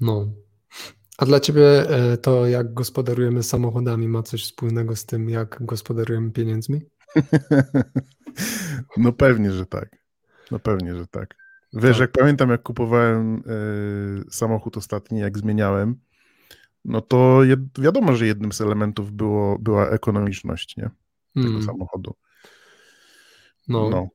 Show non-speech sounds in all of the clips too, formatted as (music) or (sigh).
No. A dla ciebie e, to, jak gospodarujemy samochodami, ma coś wspólnego z tym, jak gospodarujemy pieniędzmi? (laughs) No pewnie, że tak. No pewnie, że tak. Wiesz, tak. jak pamiętam, jak kupowałem y, samochód ostatni, jak zmieniałem, no to jed, wiadomo, że jednym z elementów było, była ekonomiczność, nie? Tego hmm. samochodu. No. no.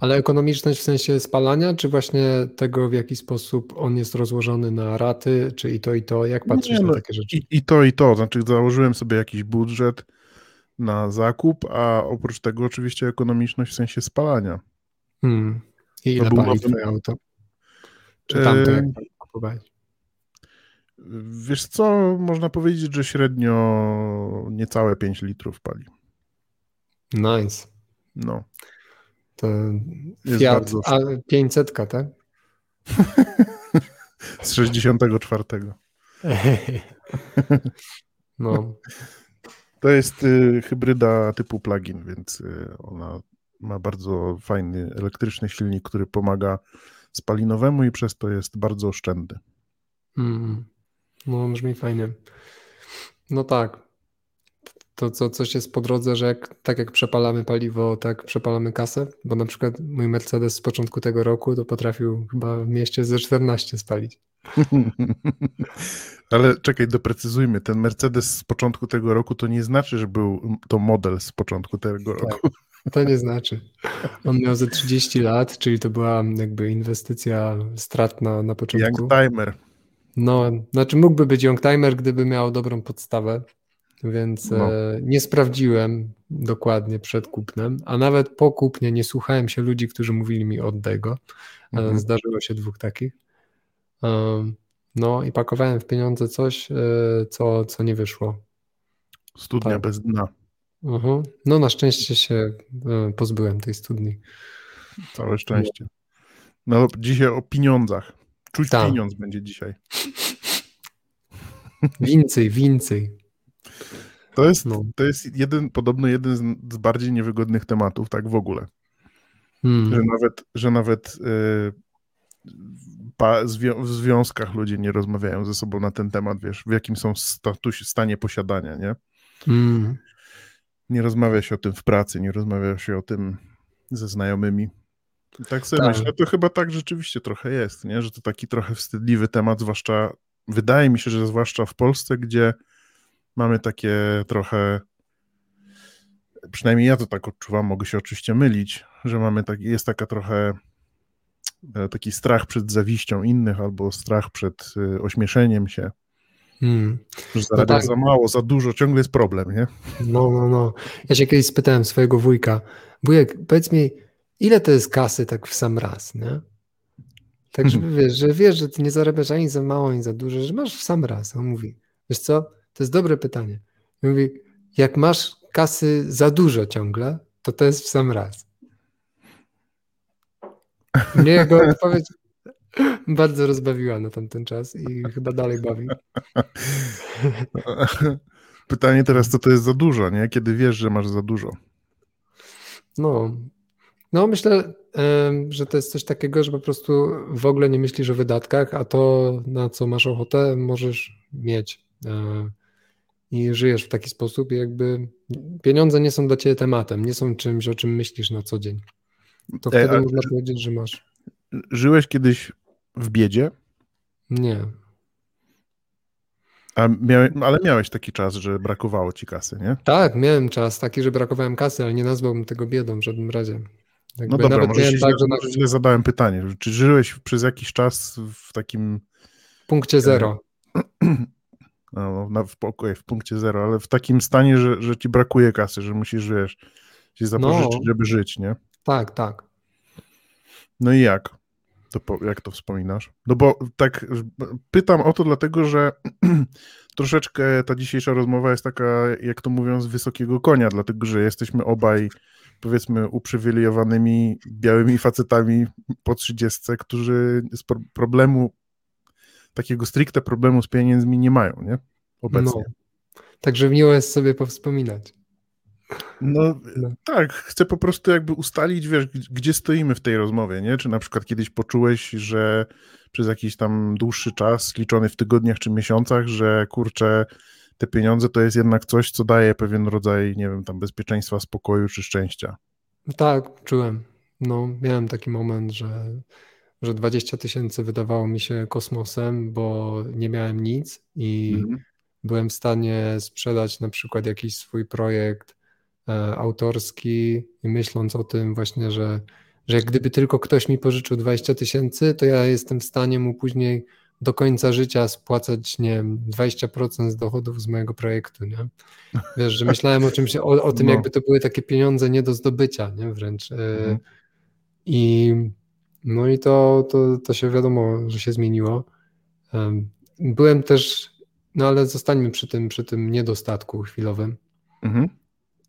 Ale ekonomiczność w sensie spalania, czy właśnie tego, w jaki sposób on jest rozłożony na raty, czy i to, i to? Jak patrzysz no, na takie rzeczy? I, I, to, i to. Znaczy, założyłem sobie jakiś budżet na zakup, a oprócz tego oczywiście ekonomiczność w sensie spalania. Hmm. I ile pali nowym... twoje auto? Czy tamto, jak kupowałeś? Wiesz co, można powiedzieć, że średnio niecałe 5 litrów pali. Nice. No. To jest Fiat bardzo... a 500, tak? (laughs) Z 64. (laughs) no. To jest y, hybryda typu plug-in, więc y, ona ma bardzo fajny elektryczny silnik, który pomaga spalinowemu i przez to jest bardzo oszczędny. Mm. No, brzmi fajnie. No tak. To co, coś jest po drodze, że jak, tak jak przepalamy paliwo, tak przepalamy kasę, bo na przykład mój Mercedes z początku tego roku to potrafił chyba w mieście ze 14 spalić. (laughs) Ale czekaj, doprecyzujmy. Ten Mercedes z początku tego roku to nie znaczy, że był to model z początku tego tak, roku. (laughs) To nie znaczy. On miał ze 30 lat, czyli to była jakby inwestycja stratna na początku. Young timer. No, znaczy mógłby być Youngtimer, gdyby miał dobrą podstawę, więc no. e, nie sprawdziłem dokładnie przed kupnem, a nawet po kupnie nie słuchałem się ludzi, którzy mówili mi oddaj go. E, mhm. Zdarzyło się dwóch takich. E, no i pakowałem w pieniądze coś, co, co nie wyszło. Studnia tak. bez dna. Uh mhm. -huh. No na szczęście się pozbyłem tej studni. Całe szczęście. No dzisiaj o pieniądzach. Czuć Ta. pieniądz będzie dzisiaj. Więcej, więcej. To jest, no. to jest jeden, podobno jeden z bardziej niewygodnych tematów, tak w ogóle. Hmm. Że nawet, że nawet yy, pa, w związkach ludzie nie rozmawiają ze sobą na ten temat, wiesz, w jakim są statusie, stanie posiadania, nie? Hmm. Nie rozmawia się o tym w pracy, nie rozmawia się o tym ze znajomymi. I tak sobie tak. myślę, to chyba tak rzeczywiście trochę jest, nie? że to taki trochę wstydliwy temat, zwłaszcza, wydaje mi się, że zwłaszcza w Polsce, gdzie mamy takie trochę, przynajmniej ja to tak odczuwam, mogę się oczywiście mylić, że mamy tak, jest taka trochę e, taki strach przed zawiścią innych albo strach przed e, ośmieszeniem się. Hmm. Że no tak. za mało, za dużo, ciągle jest problem, nie? No, no, no. Ja się kiedyś spytałem swojego wujka, wujek, powiedz mi, ile to jest kasy tak w sam raz, nie? Tak, żeby mhm. wiesz, że wiesz, że ty nie zarabiasz ani za mało, ani za dużo, że masz w sam raz. On mówi, wiesz co, to jest dobre pytanie. I mówi, jak masz kasy za dużo ciągle, to to jest w sam raz. Mnie jego (laughs) odpowiedź bardzo rozbawiła na tamten czas i chyba dalej bawi. (laughs) Pytanie teraz, co to jest za dużo, nie? Kiedy wiesz, że masz za dużo? No, no, myślę, że to jest coś takiego, że po prostu w ogóle nie myślisz o wydatkach, a to, na co masz ochotę, możesz mieć. I żyjesz w taki sposób, jakby pieniądze nie są dla ciebie tematem, nie są czymś, o czym myślisz na co dzień. To e, wtedy można powiedzieć, że masz. Żyłeś kiedyś w biedzie? Nie. A miałeś, ale miałeś taki czas, że brakowało ci kasy, nie? Tak, miałem czas taki, że brakowałem kasy, ale nie nazwałbym tego biedą w żadnym razie. Jakby no dobra, może źle, tak, że źle zadałem pytanie. Czy żyłeś przez jakiś czas w takim... Punkcie zero. (clears throat) No, no, w, okay, w punkcie zero, ale w takim stanie, że, że ci brakuje kasy, że musisz, wiesz, się zapożyczyć, no, żeby żyć, nie? Tak, tak. No i jak? To, jak to wspominasz? No bo tak pytam o to dlatego, że (clears throat) troszeczkę ta dzisiejsza rozmowa jest taka, jak to mówią, z wysokiego konia, dlatego że jesteśmy obaj powiedzmy uprzywilejowanymi białymi facetami po trzydziestce, którzy z problemu, takiego stricte problemu z pieniędzmi nie mają, nie? Obecnie. No. Także miło jest sobie powspominać. No, no, tak, chcę po prostu jakby ustalić, wiesz, gdzie stoimy w tej rozmowie, nie? Czy na przykład kiedyś poczułeś, że przez jakiś tam dłuższy czas, liczony w tygodniach czy miesiącach, że kurczę, te pieniądze to jest jednak coś, co daje pewien rodzaj, nie wiem, tam bezpieczeństwa, spokoju czy szczęścia. Tak, czułem. No, miałem taki moment, że, że 20 tysięcy wydawało mi się kosmosem, bo nie miałem nic i mhm. byłem w stanie sprzedać na przykład jakiś swój projekt e, autorski i myśląc o tym właśnie, że, że jak gdyby tylko ktoś mi pożyczył 20 tysięcy, to ja jestem w stanie mu później do końca życia spłacać, nie wiem, 20% z dochodów z mojego projektu, nie? Wiesz, że myślałem o czymś, o, o tym, no. jakby to były takie pieniądze nie do zdobycia, nie? Wręcz. E, mhm. I no i to, to, to się wiadomo, że się zmieniło. Byłem też, no ale zostańmy przy tym, przy tym niedostatku chwilowym. Mhm.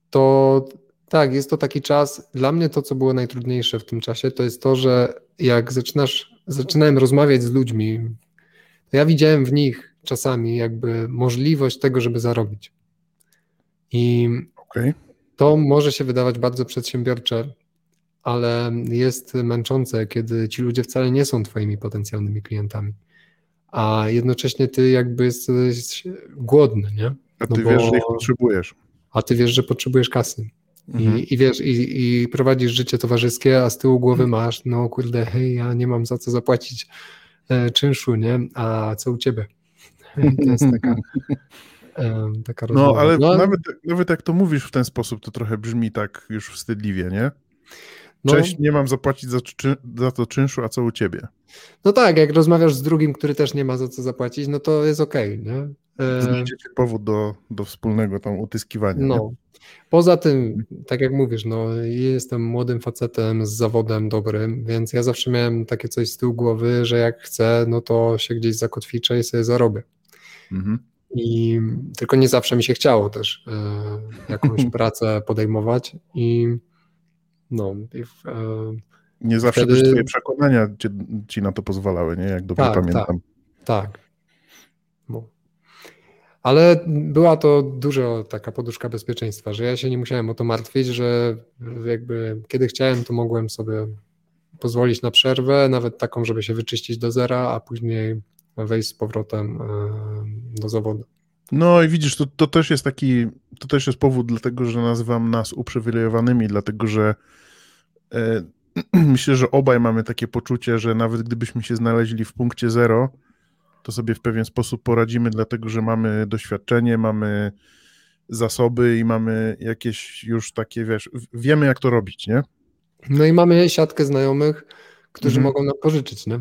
To tak, jest to taki czas. Dla mnie to, co było najtrudniejsze w tym czasie, to jest to, że jak zaczynasz, zaczynałem rozmawiać z ludźmi, to ja widziałem w nich czasami jakby możliwość tego, żeby zarobić. I okay. to może się wydawać bardzo przedsiębiorcze, ale jest męczące, kiedy ci ludzie wcale nie są twoimi potencjalnymi klientami, a jednocześnie ty jakby jesteś głodny, nie? A ty no wiesz, że ich potrzebujesz. A ty wiesz, że potrzebujesz kasy. Mhm. I, I, wiesz, i, i, prowadzisz życie towarzyskie, a z tyłu głowy mhm. masz, no kurde, hej, ja nie mam za co zapłacić e, czynszu, nie? A co u ciebie? to jest taka, (laughs) e, taka no, rozmowa. No, ale no, nawet, nawet jak to mówisz w ten sposób, to trochę brzmi tak już wstydliwie, nie? No, Cześć, nie mam zapłacić za, za, to czynszu, a co u ciebie? No tak, jak rozmawiasz z drugim, który też nie ma za co zapłacić, no to jest okej, okay, nie? E, Znajdziecie powód do, do wspólnego tam utyskiwania. No. Nie? Poza tym, tak jak mówisz, no, jestem młodym facetem z zawodem dobrym, więc ja zawsze miałem takie coś z tyłu głowy, że jak chcę, no to się gdzieś zakotwiczę i sobie zarobię. Mhm. I tylko nie zawsze mi się chciało też e, jakąś (laughs) pracę podejmować i no. I w, e, nie zawsze wtedy... też twoje przekonania ci, ci, na to pozwalały, nie? Jak dobrze tak, pamiętam. Tak, tak. No. Ale była to duża taka poduszka bezpieczeństwa, że ja się nie musiałem o to martwić, że jakby kiedy chciałem, to mogłem sobie pozwolić na przerwę, nawet taką, żeby się wyczyścić do zera, a później wejść z powrotem e, do zawodu. No i widzisz, to, to też jest taki, to też jest powód dlatego, że nazywam nas uprzywilejowanymi, dlatego że e, (clears throat) myślę, że obaj mamy takie poczucie, że nawet gdybyśmy się znaleźli w punkcie zero, to sobie w pewien sposób poradzimy, dlatego że mamy doświadczenie, mamy zasoby i mamy jakieś już takie, wiesz, wiemy jak to robić, nie? No i mamy siatkę znajomych, którzy mhm. mogą nam pożyczyć, nie?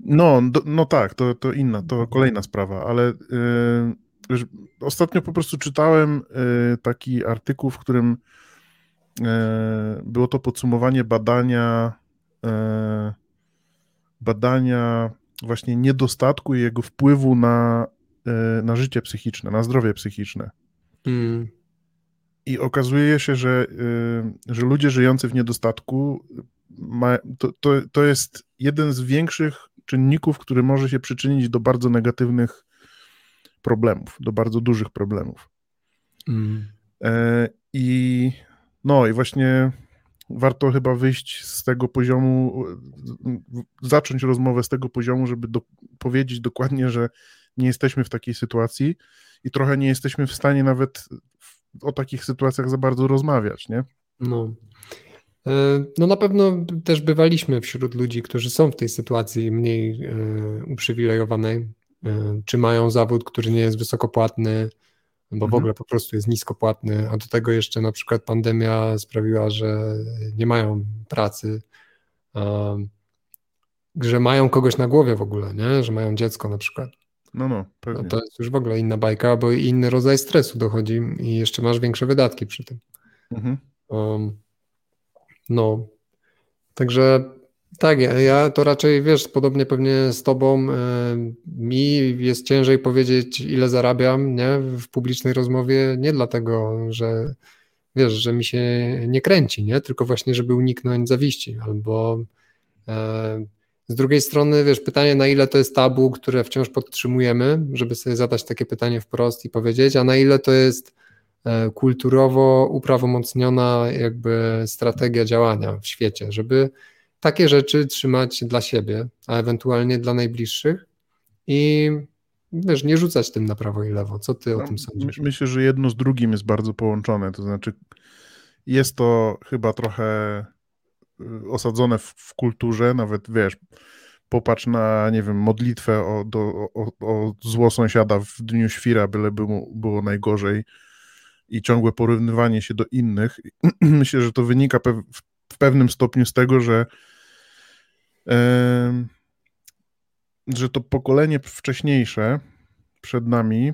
No, do, no tak, to, to inna, to kolejna sprawa, ale yy, ostatnio po prostu czytałem yy, taki artykuł, w którym yy, było to podsumowanie badania y, badania właśnie niedostatku i jego wpływu na, na życie psychiczne, na zdrowie psychiczne. Mm. I okazuje się, że, że ludzie żyjący w niedostatku ma, to, to, to jest jeden z większych czynników, który może się przyczynić do bardzo negatywnych problemów, do bardzo dużych problemów. Mm. E, I no i właśnie warto chyba wyjść z tego poziomu, zacząć rozmowę z tego poziomu, żeby do, powiedzieć dokładnie, że nie jesteśmy w takiej sytuacji i trochę nie jesteśmy w stanie nawet o takich sytuacjach za bardzo rozmawiać, nie? No. E, no na pewno też bywaliśmy wśród ludzi, którzy są w tej sytuacji mniej e, uprzywilejowanej, czy mają zawód, który nie jest wysokopłatny, bo w mhm. ogóle po prostu jest niskopłatny, a do tego jeszcze na przykład pandemia sprawiła, że nie mają pracy, że mają kogoś na głowie w ogóle, nie? że mają dziecko na przykład. No, no, pewnie. No to jest już w ogóle inna bajka, bo inny rodzaj stresu dochodzi i jeszcze masz większe wydatki przy tym. Mhm. Um, no, także tak, ja, to raczej, wiesz, podobnie pewnie z tobą, y, mi jest ciężej powiedzieć, ile zarabiam, nie, w publicznej rozmowie, nie dlatego, że wiesz, że mi się nie kręci, nie, tylko właśnie, żeby uniknąć zawiści, albo y, z drugiej strony, wiesz, pytanie, na ile to jest tabu, które wciąż podtrzymujemy, żeby sobie zadać takie pytanie wprost i powiedzieć, a na ile to jest e, kulturowo uprawomocniona jakby strategia działania w świecie, żeby takie rzeczy trzymać dla siebie, a ewentualnie dla najbliższych i wiesz, nie rzucać tym na prawo i lewo. Co ty no, o tym sądzisz? Myślę, że jedno z drugim jest bardzo połączone, to znaczy jest to chyba trochę y, osadzone w, w kulturze, nawet wiesz, popatrz na, nie wiem, modlitwę o, do, o, o zło sąsiada w dniu świra, byle było, było najgorzej i ciągłe porównywanie się do innych. (clears throat) Myślę, że to wynika w pewnym stopniu z tego, że że to pokolenie wcześniejsze przed nami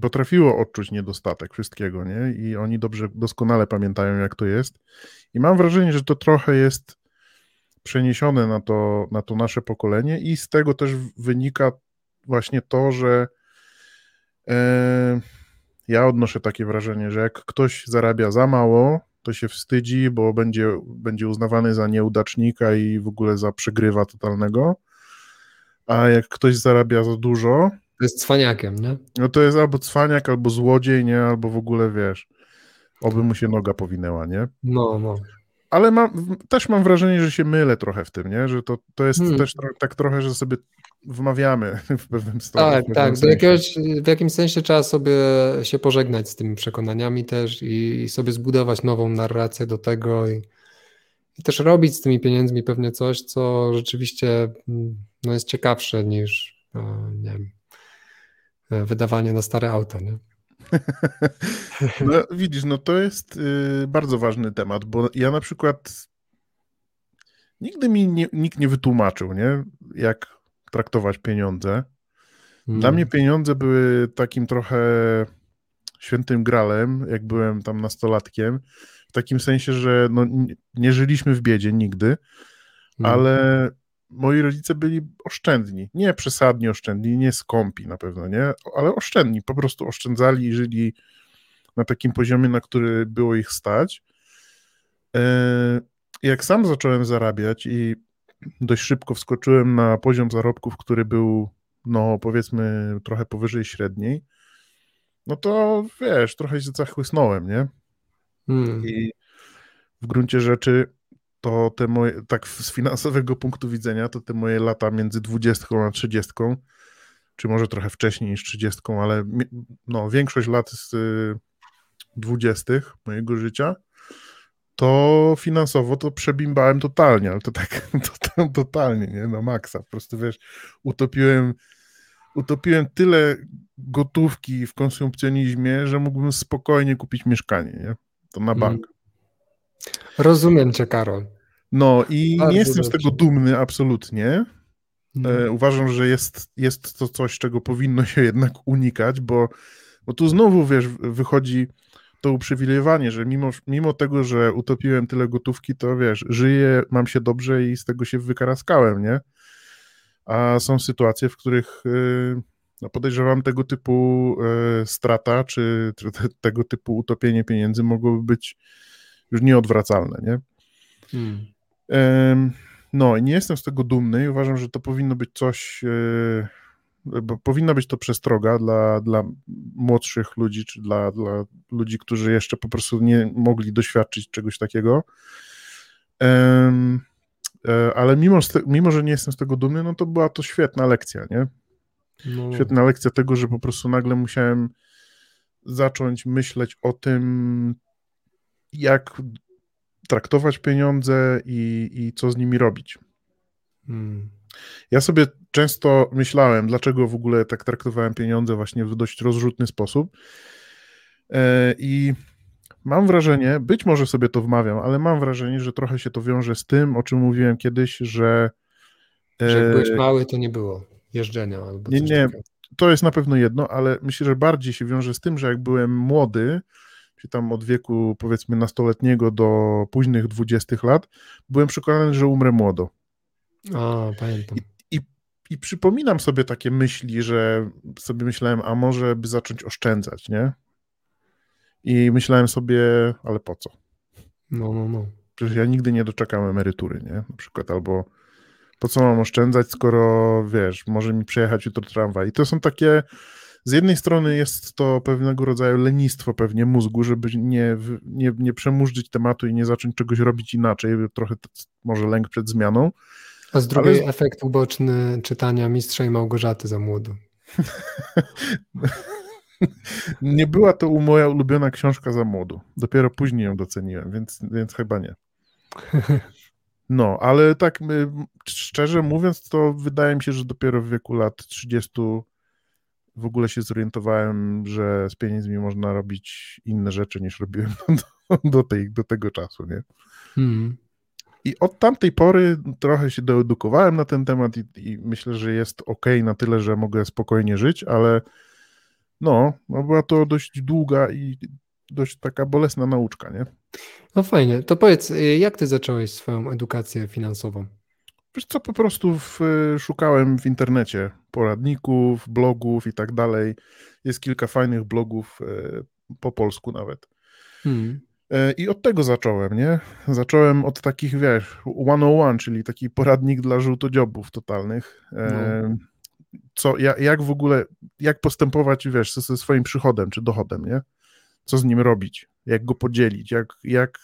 potrafiło odczuć niedostatek wszystkiego, nie? I oni dobrze, doskonale pamiętają, jak to jest. I mam wrażenie, że to trochę jest przeniesione na to, na to nasze pokolenie i z tego też wynika właśnie to, że e, ja odnoszę takie wrażenie, że jak ktoś zarabia za mało, to się wstydzi, bo będzie, będzie uznawany za nieudacznika i w ogóle za przegrywa totalnego. A jak ktoś zarabia za dużo. To jest cwaniakiem, nie? No to jest albo cwaniak, albo złodziej, nie? Albo w ogóle wiesz, oby mu się noga powinęła, nie? No, no ale mam, też mam wrażenie, że się mylę trochę w tym, nie? Że to, to jest hmm. też tak trochę, że sobie wmawiamy (laughs) w pewnym stopniu. Tak, w tak. Do jakiegoś, w jakimś sensie trzeba sobie się pożegnać z tymi przekonaniami też i, i sobie zbudować nową narrację do tego i, i, też robić z tymi pieniędzmi pewnie coś, co rzeczywiście mm, no, jest ciekawsze niż no, nie wiem, wydawanie na stare auto, nie? (laughs) No, widzisz, no to jest y, bardzo ważny temat, bo ja na przykład nigdy mi nie, nikt nie wytłumaczył, nie, jak traktować pieniądze. Dla hmm. mnie pieniądze były takim trochę świętym gralem, jak byłem tam nastolatkiem, w takim sensie, że no, nie żyliśmy w biedzie nigdy, hmm. ale moi rodzice byli oszczędni. Nie przesadnie oszczędni, nie skąpi na pewno, nie, ale oszczędni. Po prostu oszczędzali i żyli na takim poziomie, na który było ich stać. E, jak sam zacząłem zarabiać i dość szybko wskoczyłem na poziom zarobków, który był, no powiedzmy, trochę powyżej średniej, no to wiesz, trochę się zachłysnąłem, nie? Hmm. I w gruncie rzeczy to te moje, tak z finansowego (laughs) punktu widzenia, to te moje lata między 20 a 30, czy może trochę wcześniej niż 30, ale no, większość lat z 20 mojego życia, to finansowo to przebimbałem totalnie, ale to tak (laughs) to, to, totalnie, nie, na maksa. Po prostu, wiesz, utopiłem utopiłem tyle gotówki w konsumpcjonizmie, że mógłbym spokojnie kupić mieszkanie, nie? To na bank. Mm. Rozumiem cię, Karol. No i Bardzo nie jestem dobrze. z tego dumny absolutnie. No. E, uważam, że jest, jest to coś, czego powinno się jednak unikać, bo, bo tu znowu, wiesz, wychodzi to uprzywilejowanie, że mimo, mimo tego, że utopiłem tyle gotówki, to wiesz, żyję, mam się dobrze i z tego się wykaraskałem, nie? A są sytuacje, w których yy, no podejrzewam tego typu yy, strata, czy, czy te, tego typu utopienie pieniędzy mogłoby być już nieodwracalne, nie? Hmm. No i nie jestem z tego dumny i uważam, że to powinno być coś, e, bo powinna być to przestroga dla, dla młodszych ludzi, czy dla, dla ludzi, którzy jeszcze po prostu nie mogli doświadczyć czegoś takiego. E, ale mimo, mimo, że nie jestem z tego dumny, no to była to świetna lekcja, nie? No. Świetna lekcja tego, że po prostu nagle musiałem zacząć myśleć o tym, jak traktować pieniądze i, i co z nimi robić. Hmm. Ja sobie często myślałem, dlaczego w ogóle tak traktowałem pieniądze właśnie w dość rozrzutny sposób. E, I mam wrażenie, być może sobie to wmawiam, ale mam wrażenie, że trochę się to wiąże z tym, o czym mówiłem kiedyś, że. Że jak byłeś mały, to nie było jeżdżenia albo. Nie, nie. Takiego. To jest na pewno jedno, ale myślę, że bardziej się wiąże z tym, że jak byłem młody, czy tam od wieku powiedzmy nastoletniego do późnych dwudziestych lat, byłem przekonany, że umrę młodo. A, pamiętam. I, i, przypominam sobie takie myśli, że sobie myślałem, a może by zacząć oszczędzać, nie? I myślałem sobie, ale po co? No, no, no. Przecież ja nigdy nie doczekam emerytury, nie? Na przykład, albo po co mam oszczędzać, skoro wiesz, może mi przejechać jutro tramwaj. I to są takie z jednej strony jest to pewnego rodzaju lenistwo pewnie mózgu, żeby nie, nie, nie przemurzyć tematu i nie zacząć czegoś robić inaczej, trochę może lęk przed zmianą. A z drugiej ale... efekt uboczny czytania Mistrza i Małgorzaty za młodu. (laughs) nie była to moja ulubiona książka za młodu. Dopiero później ją doceniłem, więc, więc chyba nie. (laughs) No, ale tak szczerze mówiąc, to wydaje mi się, że dopiero w wieku lat 30 w ogóle się zorientowałem, że z pieniędzmi można robić inne rzeczy niż robiłem (laughs) do, do, tej, do tego czasu, nie? Hmm. I od tamtej pory trochę się doedukowałem na ten temat i, i myślę, że jest ok na tyle, że mogę spokojnie żyć, ale no, no była to dość długa i dość taka bolesna nauczka, nie? No fajnie. To powiedz, y, jak ty zacząłeś swoją edukację finansową? Wiesz co, po prostu w, szukałem w internecie poradników, blogów i tak dalej. Jest kilka fajnych blogów e, po polsku nawet. Hmm. E, I od tego zacząłem, nie? Zacząłem od takich, wiesz, 101, czyli taki poradnik dla żółtodziobów totalnych. E, no. Co, jak, jak w ogóle, jak postępować, wiesz, ze swoim przychodem czy dochodem, nie? Co z nim robić, jak go podzielić, jak, jak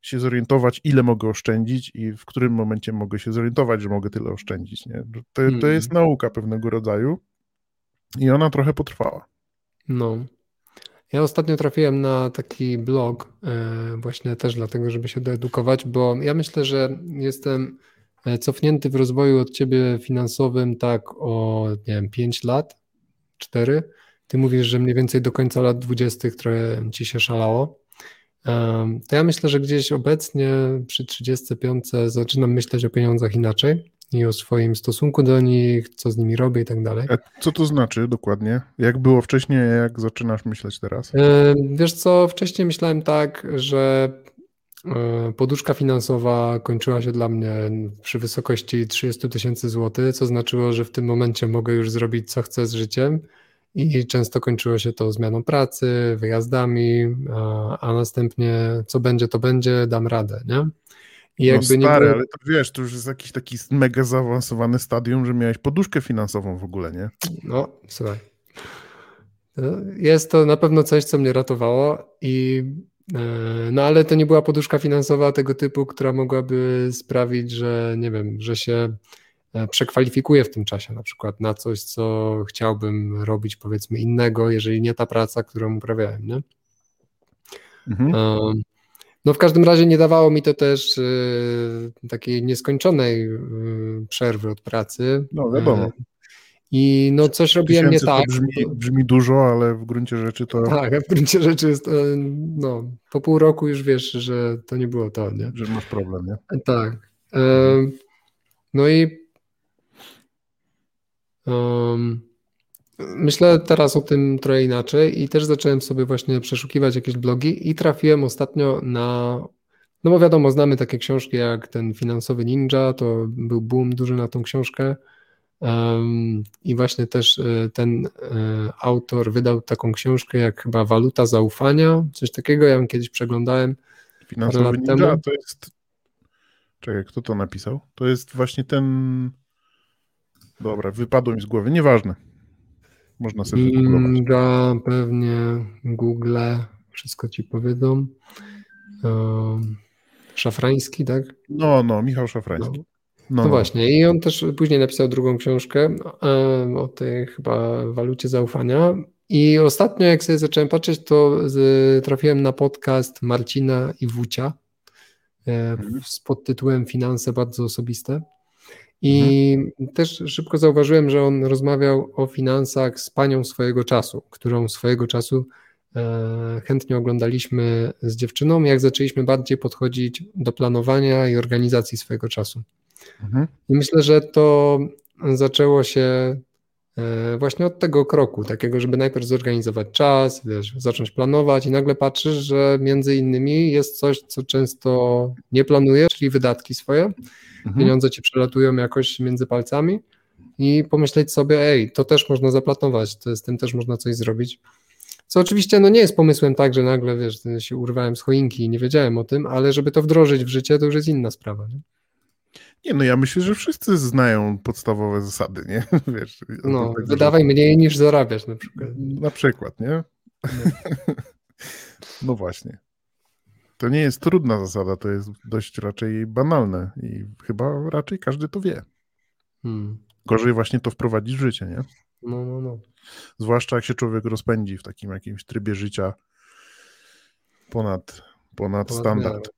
się zorientować, ile mogę oszczędzić i w którym momencie mogę się zorientować, że mogę tyle oszczędzić. Nie? To, to hmm. jest nauka pewnego rodzaju i ona trochę potrwała. No. Ja ostatnio trafiłem na taki blog, e, właśnie też dlatego, żeby się doedukować, bo ja myślę, że jestem e, cofnięty w rozwoju od ciebie finansowym tak o, nie wiem, 5 lat, 4. Ty mówisz, że mniej więcej do końca lat 20. trochę ci się szalało. To ja myślę, że gdzieś obecnie przy 35 zaczynam myśleć o pieniądzach inaczej i o swoim stosunku do nich, co z nimi robię i tak dalej. A co to znaczy dokładnie? Jak było wcześniej, jak zaczynasz myśleć teraz? Wiesz co, wcześniej myślałem tak, że e, poduszka finansowa kończyła się dla mnie przy wysokości 30 tysięcy złotych, co znaczyło, że w tym momencie mogę już zrobić co chcę z życiem i często kończyło się to zmianą pracy, wyjazdami, a, a następnie co będzie, to będzie, dam radę, nie? I no jakby no stary, nie było... ale to wiesz, to już jest jakiś taki mega zaawansowany stadium, że miałeś poduszkę finansową w ogóle, nie? No, słuchaj. Jest to na pewno coś, co mnie ratowało i e, no ale to nie była poduszka finansowa tego typu, która mogłaby sprawić, że nie wiem, że się E, przekwalifikuję w tym czasie na przykład na coś, co chciałbym robić powiedzmy innego, jeżeli nie ta praca, którą uprawiałem, nie? Mhm. No w każdym razie nie dawało mi to też e, takiej nieskończonej e, przerwy od pracy. No wiadomo. I no coś robiłem nie tak. Brzmi, brzmi, dużo, ale w gruncie rzeczy to... Tak, w gruncie rzeczy jest, no po pół roku już wiesz, że to nie było to, nie? Że masz problem, nie? Tak. No i Um, myślę teraz o tym trochę inaczej i też zacząłem sobie właśnie przeszukiwać jakieś blogi i trafiłem ostatnio na, no bo wiadomo, znamy takie książki jak ten Finansowy Ninja, to był boom duży na tą książkę um, i właśnie też e, ten e, autor wydał taką książkę jak chyba Waluta Zaufania, coś takiego, ja ją kiedyś przeglądałem Finansowy Ninja temu. to jest, czekaj, kto to napisał? To jest właśnie ten Dobra, wypadło mi z głowy, nieważne. Można sobie Inga, pewnie Google, wszystko ci powiedzą. Szafrański, tak? No, no, Michał Szafrański. No. No, no, właśnie, i on też później napisał drugą książkę o tej chyba walucie zaufania. I ostatnio, jak sobie zacząłem patrzeć, to trafiłem na podcast Marcina i Wucia e, mhm. z podtytułem Finanse bardzo osobiste. I mhm. też szybko zauważyłem, że on rozmawiał o finansach z panią swojego czasu, którą swojego czasu e, chętnie oglądaliśmy z dziewczyną, jak zaczęliśmy bardziej podchodzić do planowania i organizacji swojego czasu. Mhm. I myślę, że to zaczęło się właśnie od tego kroku, takiego, żeby najpierw zorganizować czas, wiesz, zacząć planować i nagle patrzysz, że między innymi jest coś, co często nie planujesz, czyli wydatki swoje, mhm. pieniądze ci przelatują jakoś między palcami i pomyśleć sobie, ej, to też można zaplanować, to z tym też można coś zrobić. Co oczywiście no nie jest pomysłem tak, że nagle wiesz, się urwałem z choinki i nie wiedziałem o tym, ale żeby to wdrożyć w życie, to już jest inna sprawa. Nie? Nie, no ja myślę, że wszyscy znają podstawowe zasady, nie? (laughs) Wiesz, no, tego, wydawaj że... mniej niż zarabiasz na przykład. Na przykład, nie? No. (laughs) no właśnie. To nie jest trudna zasada, to jest dość raczej banalne i chyba raczej każdy to wie. Hmm. Gorzej właśnie to wprowadzić w życie, nie? No, no, no. Zwłaszcza jak się człowiek rozpędzi w takim jakimś trybie życia ponad, ponad, ponad standard.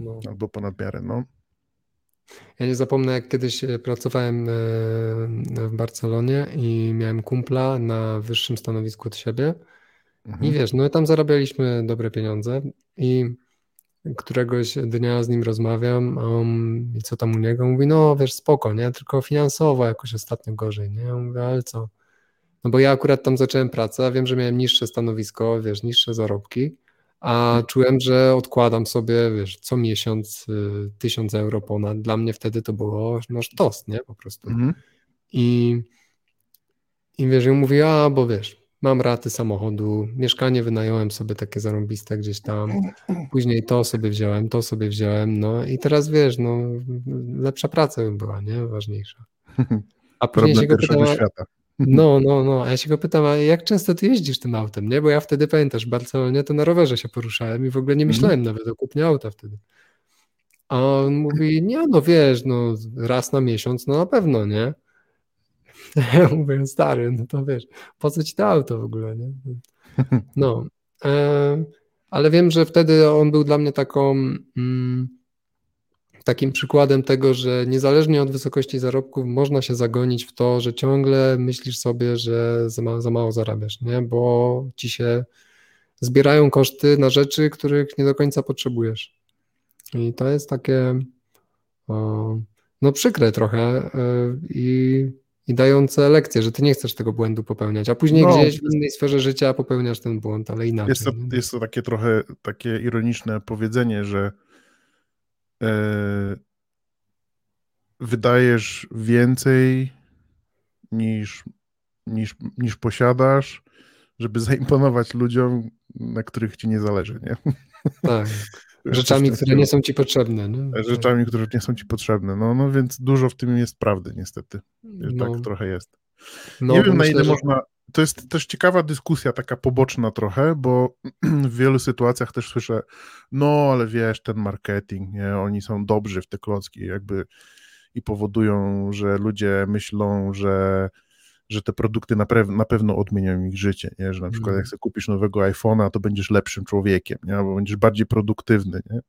No. Albo ponad miarę, no. Ja nie zapomnę, jak kiedyś e, pracowałem e, w Barcelonie i miałem kumpla na wyższym stanowisku od siebie. Mhm. I wiesz, no tam zarabialiśmy dobre pieniądze i któregoś dnia z nim rozmawiam, a i co tam u niego? Mówi, no wiesz, spoko, nie? Tylko finansowo jakoś ostatnio gorzej, nie? Ja mówię, ale co? No bo ja akurat tam zacząłem pracę, wiem, że miałem niższe stanowisko, wiesz, niższe zarobki, a mhm. czułem, że odkładam sobie, wiesz, co miesiąc y, tysiąc euro ponad. Dla mnie wtedy to było nasz tost, nie? Po prostu. Mhm. I, I wiesz, i mówi, a bo wiesz, mam raty samochodu, mieszkanie wynająłem sobie takie zarąbiste gdzieś tam, później to sobie wziąłem, to sobie wziąłem, no i teraz wiesz, no lepsza praca by była, nie? Ważniejsza. (laughs) A później się go pytam, świata. No, no, no. A ja się go pytam, a jak często ty jeździsz tym autem, nie? Bo ja wtedy pamiętasz, w Barcelonie to na rowerze się poruszałem i w ogóle nie mhm. myślałem mm. nawet o kupnie auta wtedy. A on mówi, nie, no wiesz, no raz na miesiąc, no na pewno, nie? (laughs) Ja mówię, stary, no to wiesz, po co ci to auto w ogóle, nie? No, e, ale wiem, że wtedy on był dla mnie taką... Mm, takim przykładem tego, że niezależnie od wysokości zarobków można się zagonić w to, że ciągle myślisz sobie, że za, ma, za mało zarabiasz, nie? bo ci się zbierają koszty na rzeczy, których nie do końca potrzebujesz. I to jest takie o, no przykre trochę yy, i, i dające lekcje, że ty nie chcesz tego błędu popełniać, a później no, gdzieś w innej sferze życia popełniasz ten błąd, ale inaczej. Jest to, jest to takie trochę takie ironiczne powiedzenie, że E, wydajesz więcej niż, niż, niż posiadasz, żeby zaimponować ludziom, na których ci nie zależy, nie? Tak. Rzeczami, które nie są ci potrzebne. Nie? Rzeczami, które nie są ci potrzebne. No, no więc dużo w tym jest prawdy, niestety. No. Tak trochę jest. No, nie wiem, myślę, na ile że... można to jest też ciekawa dyskusja, taka poboczna trochę, bo (clears throat) w wielu sytuacjach też słyszę, no ale wiesz, ten marketing, nie, oni są dobrzy w te klocki, jakby i powodują, że ludzie myślą, że, że te produkty na, na pewno odmienią ich życie, nie? że na przykład jak mm. sobie kupisz nowego iPhone'a, to będziesz lepszym człowiekiem, nie? albo będziesz bardziej produktywny. Nie?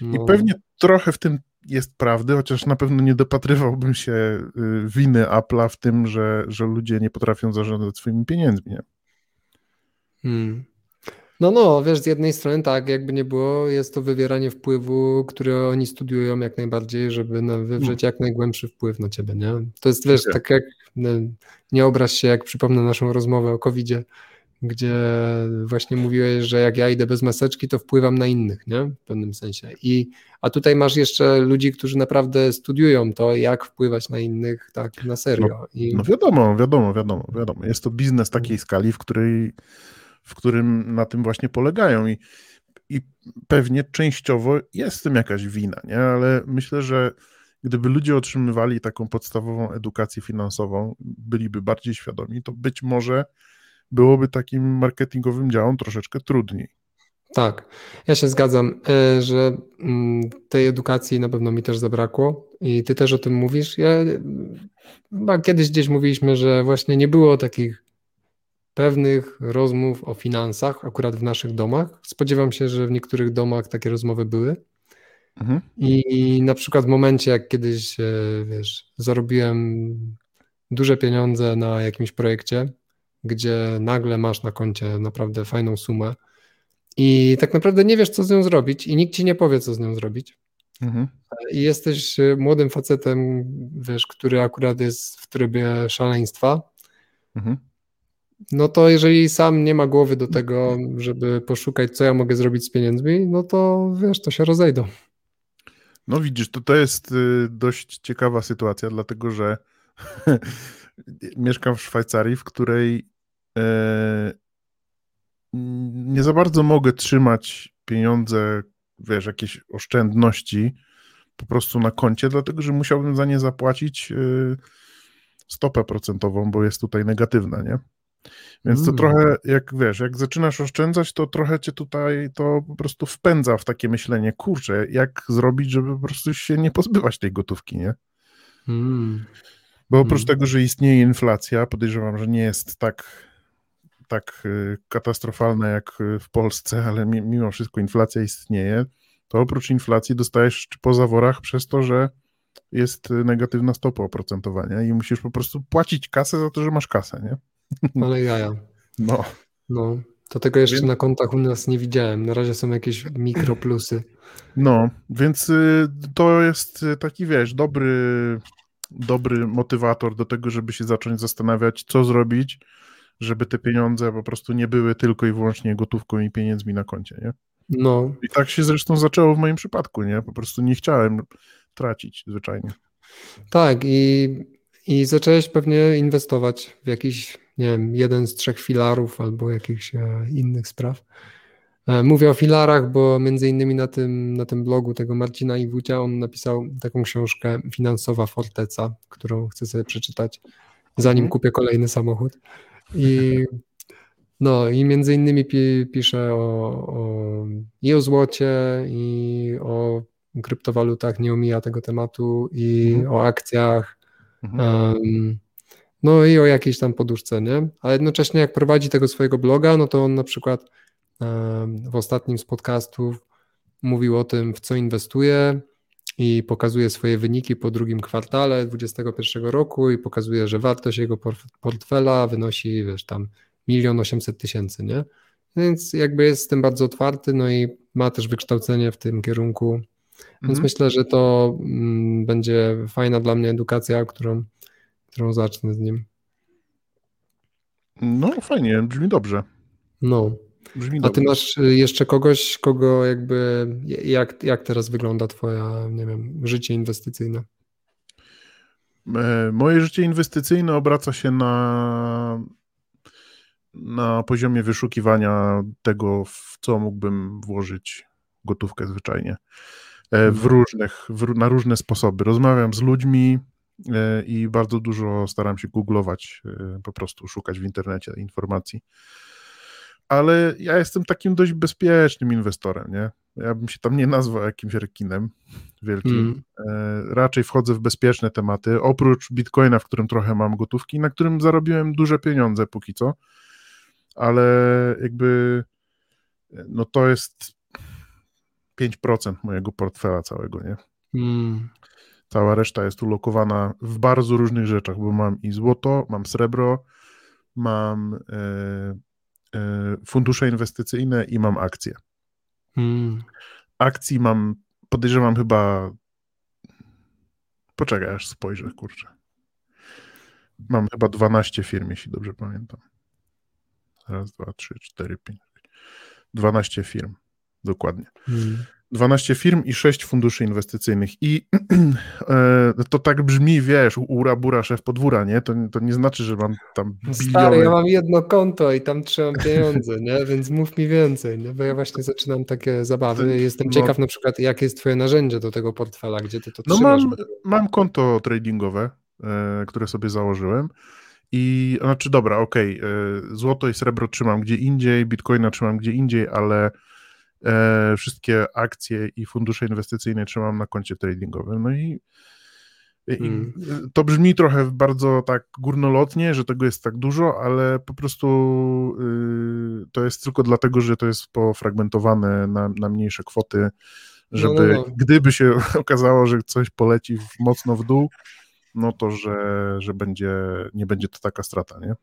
No. I pewnie trochę w tym jest prawdy, chociaż na pewno nie dopatrywałbym się y, winy Apple'a w tym, że, że ludzie nie potrafią zarządzać swoimi pieniędzmi. Nie? Hmm. No, no, wiesz, z jednej strony tak, jakby nie było, jest to wywieranie wpływu, który oni studiują jak najbardziej, żeby wywrzeć jak najgłębszy wpływ na ciebie, nie? To jest, wiesz, tak jak, no, nie obraź się, jak przypomnę naszą rozmowę o COVID-zie, gdzie właśnie mówiłeś, że jak ja idę bez maseczki, to wpływam na innych, nie? W pewnym sensie. I, a tutaj masz jeszcze ludzi, którzy naprawdę studiują to, jak wpływać na innych tak na serio. No, I... no wiadomo, wiadomo, wiadomo, wiadomo. Jest to biznes takiej mm. skali, w której w którym na tym właśnie polegają i, i pewnie częściowo jest w tym jakaś wina, nie? Ale myślę, że gdyby ludzie otrzymywali taką podstawową edukację finansową, byliby bardziej świadomi, to być może byłoby takim marketingowym działom troszeczkę trudniej. Tak, ja się zgadzam, e, że mm, tej edukacji na pewno mi też zabrakło i ty też o tym mówisz. Ja chyba kiedyś gdzieś mówiliśmy, że właśnie nie było takich pewnych rozmów o finansach akurat w naszych domach. Spodziewam się, że w niektórych domach takie rozmowy były. Mhm. I na przykład w momencie, jak kiedyś, e, wiesz, zarobiłem duże pieniądze na jakimś projekcie, gdzie nagle masz na koncie naprawdę fajną sumę i tak naprawdę nie wiesz, co z nią zrobić, i nikt ci nie powie, co z nią zrobić. Mhm. I jesteś młodym facetem, wiesz, który akurat jest w trybie szaleństwa. Mhm. No to jeżeli sam nie ma głowy do tego, żeby poszukać, co ja mogę zrobić z pieniędzmi, no to wiesz, to się rozejdą. No widzisz, to, to jest y, dość ciekawa sytuacja, dlatego że (laughs) mieszkam w Szwajcarii, w której nie za bardzo mogę trzymać pieniądze, wiesz, jakieś oszczędności po prostu na koncie, dlatego że musiałbym za nie zapłacić y, stopę procentową, bo jest tutaj negatywna, nie? Więc to mm. trochę, jak wiesz, jak zaczynasz oszczędzać, to trochę cię tutaj to po prostu wpędza w takie myślenie, kurczę, jak zrobić, żeby po prostu się nie pozbywać tej gotówki, nie? Mm. Bo oprócz mm. tego, że istnieje inflacja, podejrzewam, że nie jest tak, tak y, katastrofalna jak w Polsce, ale mimo wszystko inflacja istnieje, to oprócz inflacji dostajesz po zaworach przez to, że jest negatywna stopa oprocentowania i musisz po prostu płacić kasę za to, że masz kasę, nie? (laughs) Ale jaja. No. No. To tego jeszcze na kontach u nas nie widziałem. Na razie są jakieś mikroplusy. (clears throat) No, więc y, to jest taki, wiesz, dobry, dobry motywator do tego, żeby się zacząć zastanawiać, co zrobić, żeby te pieniądze po prostu nie były tylko i wyłącznie gotówką i pieniędzmi na koncie, nie? No. I tak się zresztą zaczęło w moim przypadku, nie? Po prostu nie chciałem tracić zwyczajnie. Tak, i, i zacząłeś pewnie inwestować w jakiś, nie wiem, jeden z trzech filarów albo jakichś e, innych spraw. E, mówię o filarach, bo między innymi na tym, na tym blogu tego Marcina Iwucia on napisał taką książkę Finansowa Forteca, którą chcę sobie przeczytać, zanim mhm. kupię kolejny samochód. I no i między innymi pi, pisze o, o, i o złocie, i o kryptowalutach, nie omija tego tematu, i mhm. o akcjach, mhm. um, no i o jakiejś tam poduszce, nie? A jednocześnie jak prowadzi tego swojego bloga, no to on na przykład um, w ostatnim z podcastów mówił o tym, w co inwestuje i pokazuje swoje wyniki po drugim kwartale 2021 roku i pokazuje, że wartość jego portfela wynosi, wiesz, tam milion osiemset tysięcy, nie? Więc jakby jest z tym bardzo otwarty, no i ma też wykształcenie w tym kierunku. Więc mhm. myślę, że to mm, będzie fajna dla mnie edukacja, którą, którą zacznę z nim. No fajnie, brzmi dobrze. No. Brzmi A ty dobrze. masz y, jeszcze kogoś, kogo jakby, jak, jak teraz wygląda twoja, nie wiem, życie inwestycyjne? E, moje życie inwestycyjne obraca się na na poziomie wyszukiwania tego, w co mógłbym włożyć gotówkę zwyczajnie. E, w mhm. różnych, w, na różne sposoby. Rozmawiam z ludźmi e, i bardzo dużo staram się googlować, po prostu szukać w internecie informacji. Ale ja jestem takim dość bezpiecznym inwestorem, nie? Ja bym się tam nie nazwał jakimś rekinem wielkim. Mm. Raczej wchodzę w bezpieczne tematy, oprócz Bitcoina, w którym trochę mam gotówki, na którym zarobiłem duże pieniądze póki co ale jakby no to jest 5% mojego portfela całego, nie? Mm. Cała reszta jest ulokowana w bardzo różnych rzeczach, bo mam i złoto, mam srebro, mam e, e, fundusze inwestycyjne i mam akcje. Mm. Akcji mam, podejrzewam chyba. Poczekaj, aż spojrzę, kurczę. Mam chyba 12 firm, jeśli dobrze pamiętam. Raz, dwa, trzy, cztery, pięć. 12 firm. Dokładnie. Hmm. 12 firm i 6 funduszy inwestycyjnych. I (clears throat) e, to tak brzmi, wiesz, ura bura szef podwóra, nie? To, to nie znaczy, że mam tam biliony. Stary, ja mam jedno konto i tam trzymam pieniądze, nie? Więc mów mi więcej, nie? Bo ja właśnie zaczynam takie zabawy. Jestem no, ciekaw na przykład, jakie jest twoje narzędzie do tego portfela, gdzie ty to no trzymasz. Mam, mam konto tradingowe, e, które sobie założyłem. I znaczy, dobra, okej, okay, złoto i srebro trzymam gdzie indziej, bitcoina trzymam gdzie indziej, ale e, wszystkie akcje i fundusze inwestycyjne trzymam na koncie tradingowym. No i, hmm. i, to brzmi trochę bardzo tak górnolotnie, że tego jest tak dużo, ale po prostu y, to jest tylko dlatego, że to jest pofragmentowane na, na mniejsze kwoty, żeby no, no, no. gdyby się (laughs) okazało, że coś poleci mocno w dół, no to że, że będzie, nie będzie to taka strata, nie?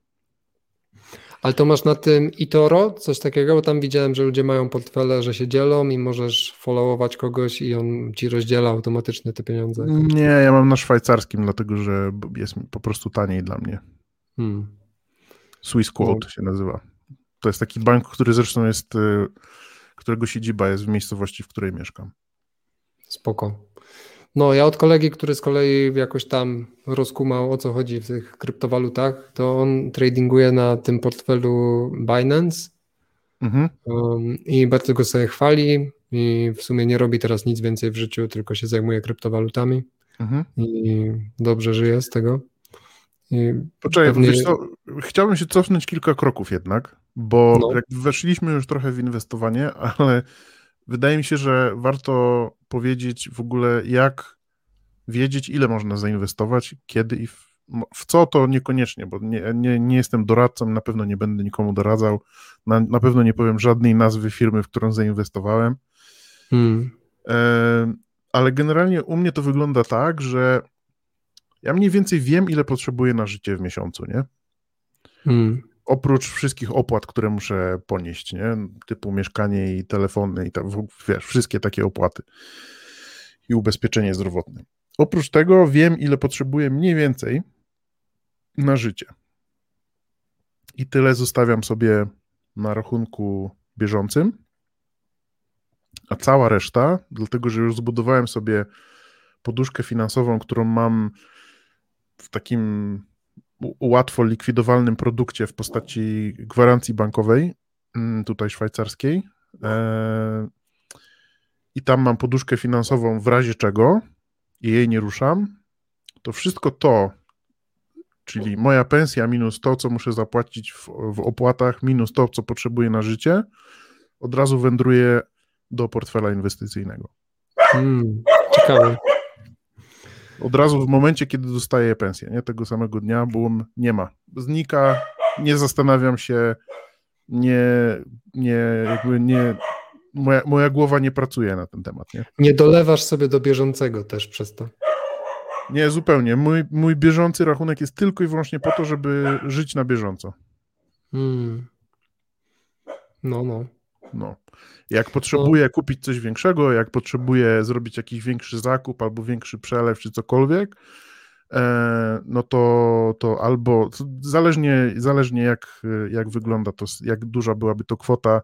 Ale to masz na tym Itoro coś takiego, bo tam widziałem, że ludzie mają portfele, że się dzielą i możesz followować kogoś i on ci rozdziela automatycznie te pieniądze. Nie, ja mam na szwajcarskim, dlatego że jest po prostu taniej dla mnie. Hmm. Swiss Quote no. się nazywa. To jest taki bank, który zresztą jest, y, którego siedziba jest w miejscowości, w której mieszkam. Spoko. No, ja od kolegi, który z kolei jakoś tam rozkumał o co chodzi w tych kryptowalutach, to on tradinguje na tym portfelu Binance mhm. um, i bardzo go sobie chwali i w sumie nie robi teraz nic więcej w życiu, tylko się zajmuje kryptowalutami mhm. i dobrze żyje z tego. I Poczekaj, pewnie... wiesz co, chciałbym się cofnąć kilka kroków jednak, bo no. jak weszliśmy już trochę w inwestowanie, ale wydaje mi się, że warto powiedzieć w ogóle, jak wiedzieć, ile można zainwestować, kiedy i w, w co to niekoniecznie, bo nie, nie, nie jestem doradcą, na pewno nie będę nikomu doradzał, na, na pewno nie powiem żadnej nazwy firmy, w którą zainwestowałem. Hmm. E, ale generalnie u mnie to wygląda tak, że ja mniej więcej wiem, ile potrzebuję na życie w miesiącu, nie? Hmm. Oprócz wszystkich opłat, które muszę ponieść, nie? Typu mieszkanie i telefony i tak, wiesz, wszystkie takie opłaty i ubezpieczenie zdrowotne. Oprócz tego wiem, ile potrzebuję mniej więcej na życie. I tyle zostawiam sobie na rachunku bieżącym. A cała reszta, dlatego że już zbudowałem sobie poduszkę finansową, którą mam w takim łatwo likwidowalnym produkcie w postaci gwarancji bankowej, mm, tutaj szwajcarskiej. E, I tam mam poduszkę finansową w razie czego i jej nie ruszam. To wszystko to, czyli moja pensja minus to, co muszę zapłacić w, w opłatach, minus to, co potrzebuję na życie, od razu wędruje do portfela inwestycyjnego. Hmm, ciekawe. Od razu w momencie, kiedy dostaję pensję, nie tego samego dnia, bum, nie ma. Znika, nie zastanawiam się, nie, nie, jakby nie, moja, moja głowa nie pracuje na ten temat. Nie? nie dolewasz sobie do bieżącego też przez to. Nie, zupełnie. Mój, mój bieżący rachunek jest tylko i wyłącznie po to, żeby żyć na bieżąco. Hmm. No, no. No. Jak potrzebuję no. kupić coś większego, jak potrzebuję zrobić jakiś większy zakup albo większy przelew czy cokolwiek, e, no to, to albo zależnie, zależnie jak, jak wygląda to, jak duża byłaby to kwota,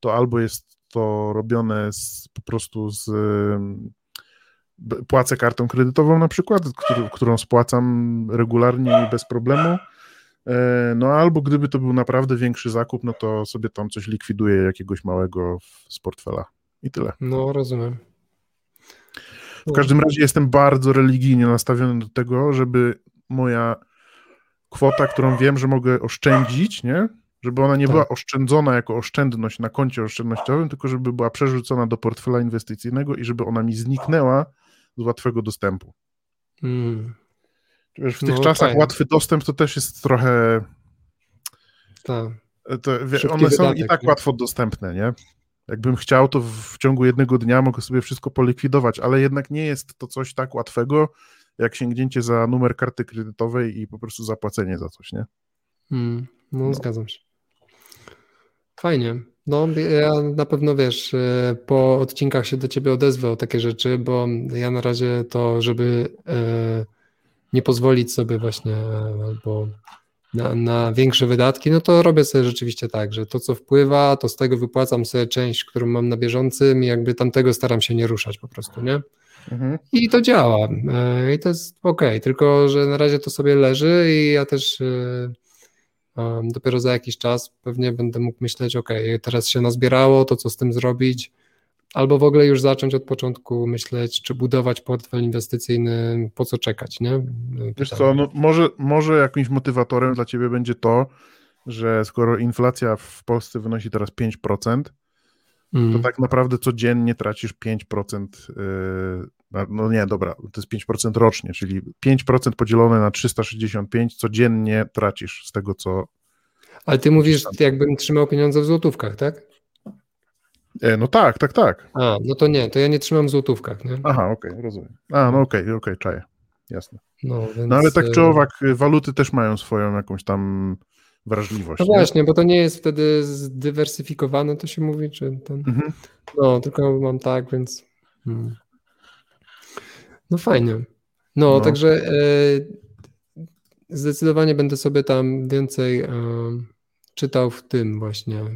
to albo jest to robione z, po prostu z płacę kartą kredytową na przykład, którą spłacam regularnie i bez problemu, no albo gdyby to był naprawdę większy zakup, no to sobie tam coś likwiduje jakiegoś małego z portfela i tyle. No, rozumiem. W każdym razie jestem bardzo religijnie nastawiony do tego, żeby moja kwota, którą wiem, że mogę oszczędzić, nie? Żeby ona nie tak. była oszczędzona jako oszczędność na koncie oszczędnościowym, tylko żeby była przerzucona do portfela inwestycyjnego i żeby ona mi zniknęła z łatwego dostępu. Mm. Wiesz, w tych no, czasach fajnie. łatwy dostęp to też jest trochę. Tak. To, one są wydatek, i tak nie? łatwo dostępne, nie? Jakbym chciał, to w ciągu jednego dnia mogę sobie wszystko polikwidować, ale jednak nie jest to coś tak łatwego, jak sięgnięcie za numer karty kredytowej i po prostu zapłacenie za coś, nie? Hmm, no, no, zgadzam się. Fajnie. No, ja na pewno wiesz, e, po odcinkach się do ciebie odezwę o takie rzeczy, bo ja na razie to, żeby. Yy nie pozwolić sobie właśnie albo na, na, większe wydatki, no to robię sobie rzeczywiście tak, że to co wpływa, to z tego wypłacam sobie część, którą mam na bieżącym i jakby tamtego staram się nie ruszać po prostu, nie? Mhm. I to działa. E, I to jest ok, tylko że na razie to sobie leży i ja też e, dopiero za jakiś czas pewnie będę mógł myśleć, ok, teraz się nazbierało, to co z tym zrobić, albo w ogóle już zacząć od początku myśleć, czy budować portfel inwestycyjny, po co czekać, nie? Wiesz co, no może, może jakimś motywatorem dla ciebie będzie to, że skoro inflacja w Polsce wynosi teraz 5%, mm. to tak naprawdę codziennie tracisz 5%, yy, no nie, dobra, to jest 5% rocznie, czyli 5% podzielone na 365 codziennie tracisz z tego, co... Ale ty mówisz, jakbym trzymał pieniądze w złotówkach, tak? E, no tak, tak, tak. A, no to nie, to ja nie trzymam w złotówkach, nie? Aha, okej, okay, rozumiem. A, no okej, okay, okej, okay, czaję. Jasne. No, więc... no ale tak czy owak, y, waluty też mają swoją jakąś tam wrażliwość. No nie? właśnie, bo to nie jest wtedy zdywersyfikowane, to się mówi, czy ten... Mhm. No, tylko mam tak, więc... Hmm. No fajnie. No, no. także e, zdecydowanie będę sobie tam więcej e, czytał w tym właśnie. E,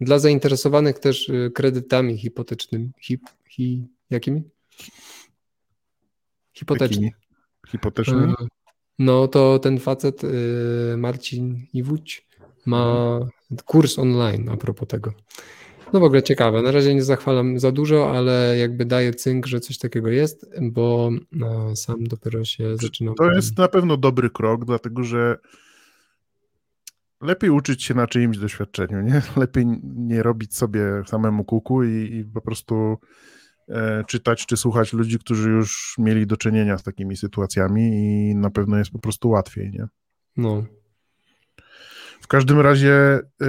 dla zainteresowanych też y, kredytami hipotecznymi. Hip, hi, jakimi? Hipotecznymi. Hipotecznymi? E, no to ten facet, y, Marcin Iwódź, ma kurs online a propos tego. No w ogóle ciekawe. Na razie nie zachwalam za dużo, ale jakby daję cynk, że coś takiego jest, bo no, sam dopiero się zaczynam. To jest na pewno dobry krok, dlatego że lepiej uczyć się na czyimś doświadczeniu, nie? (laughs) Lepiej nie robić sobie samemu kuku i, i po prostu e, czytać czy słuchać ludzi, którzy już mieli do czynienia z takimi sytuacjami i na pewno jest po prostu łatwiej, nie? No. W każdym razie y,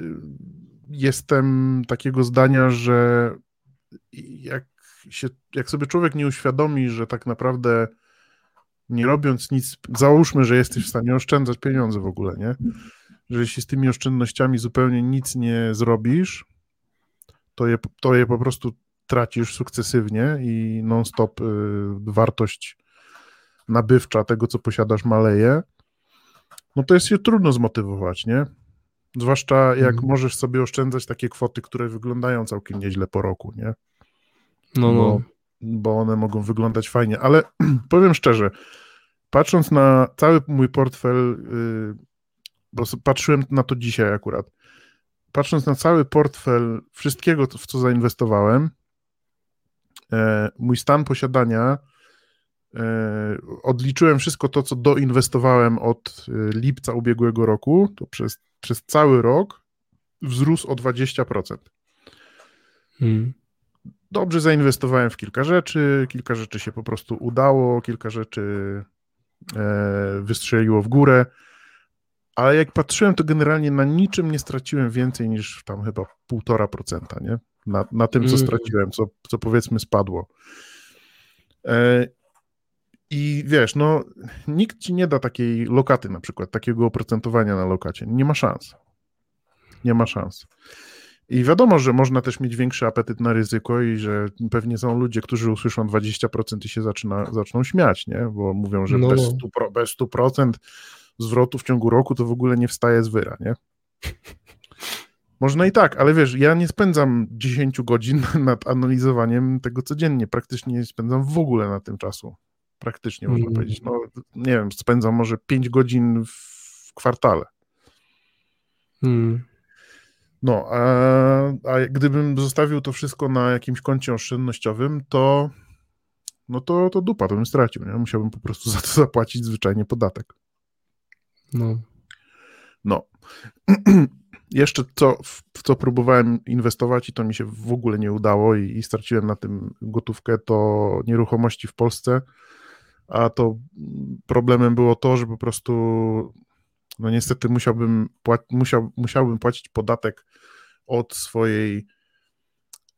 y, jestem takiego zdania, że jak, się, jak sobie człowiek nie uświadomi, że tak naprawdę nie robiąc nic, załóżmy, że jesteś w stanie oszczędzać pieniądze w ogóle, nie? Że jeśli z tymi oszczędnościami zupełnie nic nie zrobisz, to je, to je po prostu tracisz sukcesywnie i non-stop y, wartość nabywcza tego, co posiadasz, maleje, no to jest się trudno zmotywować, nie? Zwłaszcza jak mhm. możesz sobie oszczędzać takie kwoty, które wyglądają całkiem nieźle po roku, nie? No, no. Bo, one mogą wyglądać fajnie, ale (clears throat) powiem szczerze, patrząc na cały mój portfel, yy, bo patrzyłem na to dzisiaj akurat, patrząc na cały portfel wszystkiego, w co zainwestowałem, e, mój stan posiadania E, odliczyłem wszystko to, co doinwestowałem od e, lipca ubiegłego roku, to przez, przez cały rok wzrósł o 20%. Hmm. Dobrze zainwestowałem w kilka rzeczy, kilka rzeczy się po prostu udało, kilka rzeczy e, wystrzeliło w górę, ale jak patrzyłem, to generalnie na niczym nie straciłem więcej niż tam chyba 1,5%, nie? Na, na tym, co hmm. straciłem, co, co powiedzmy spadło. I wiesz, no, nikt ci nie da takiej lokaty na przykład, takiego oprocentowania na lokacie. Nie ma szans. Nie ma szans. I wiadomo, że można też mieć większy apetyt na ryzyko i że pewnie są ludzie, którzy usłyszą 20% i się zaczyna, zaczną śmiać, nie? Bo mówią, że no. bez, 100%, bez 100% zwrotu w ciągu roku to w ogóle nie wstaje z wyra, nie? Można i tak, ale wiesz, ja nie spędzam 10 godzin (laughs) nad analizowaniem tego codziennie. Praktycznie nie spędzam w ogóle na tym czasu praktycznie można mm. powiedzieć. No, nie wiem, spędzam może 5 godzin w kwartale. Mm. No, a, a gdybym zostawił to wszystko na jakimś koncie oszczędnościowym, to no to, to dupa, to bym stracił, nie? Musiałbym po prostu za to (laughs) zapłacić zwyczajnie podatek. No. No. (clears throat) Jeszcze co, w co próbowałem inwestować i to mi się w ogóle nie udało i, i straciłem na tym gotówkę, to nieruchomości w Polsce a to problemem było to, że po prostu no niestety musiałbym, musiał, musiałbym płacić podatek od swojej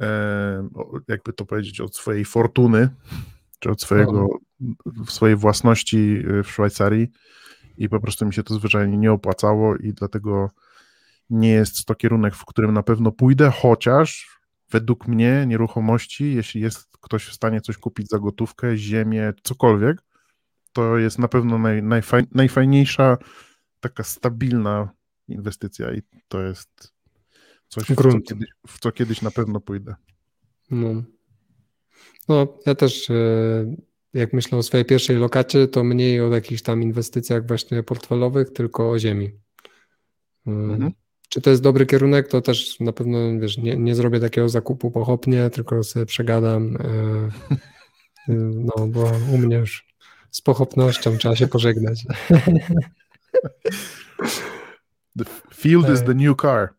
e, jakby to powiedzieć, od swojej fortuny, czy od swojego, swojej własności w Szwajcarii. I po prostu mi się to zwyczajnie nie opłacało i dlatego nie jest to kierunek, w którym na pewno pójdę, chociaż według mnie nieruchomości, jeśli jest ktoś w stanie coś kupić za gotówkę, ziemię, cokolwiek, to jest na pewno naj, najfaj, najfajniejsza, taka stabilna inwestycja i to jest coś, w co, kiedyś, w co kiedyś na pewno pójdę. No. no, ja też e, jak myślę o swojej pierwszej lokacie, to mniej o jakichś tam inwestycjach właśnie portfelowych, tylko o ziemi. E, mhm. Czy to jest dobry kierunek, to też na pewno wiesz, nie, nie zrobię takiego zakupu pochopnie, tylko sobie przegadam. E, no, bo u mnie już z pochopnością trzeba się pożegnać. The field is the new car.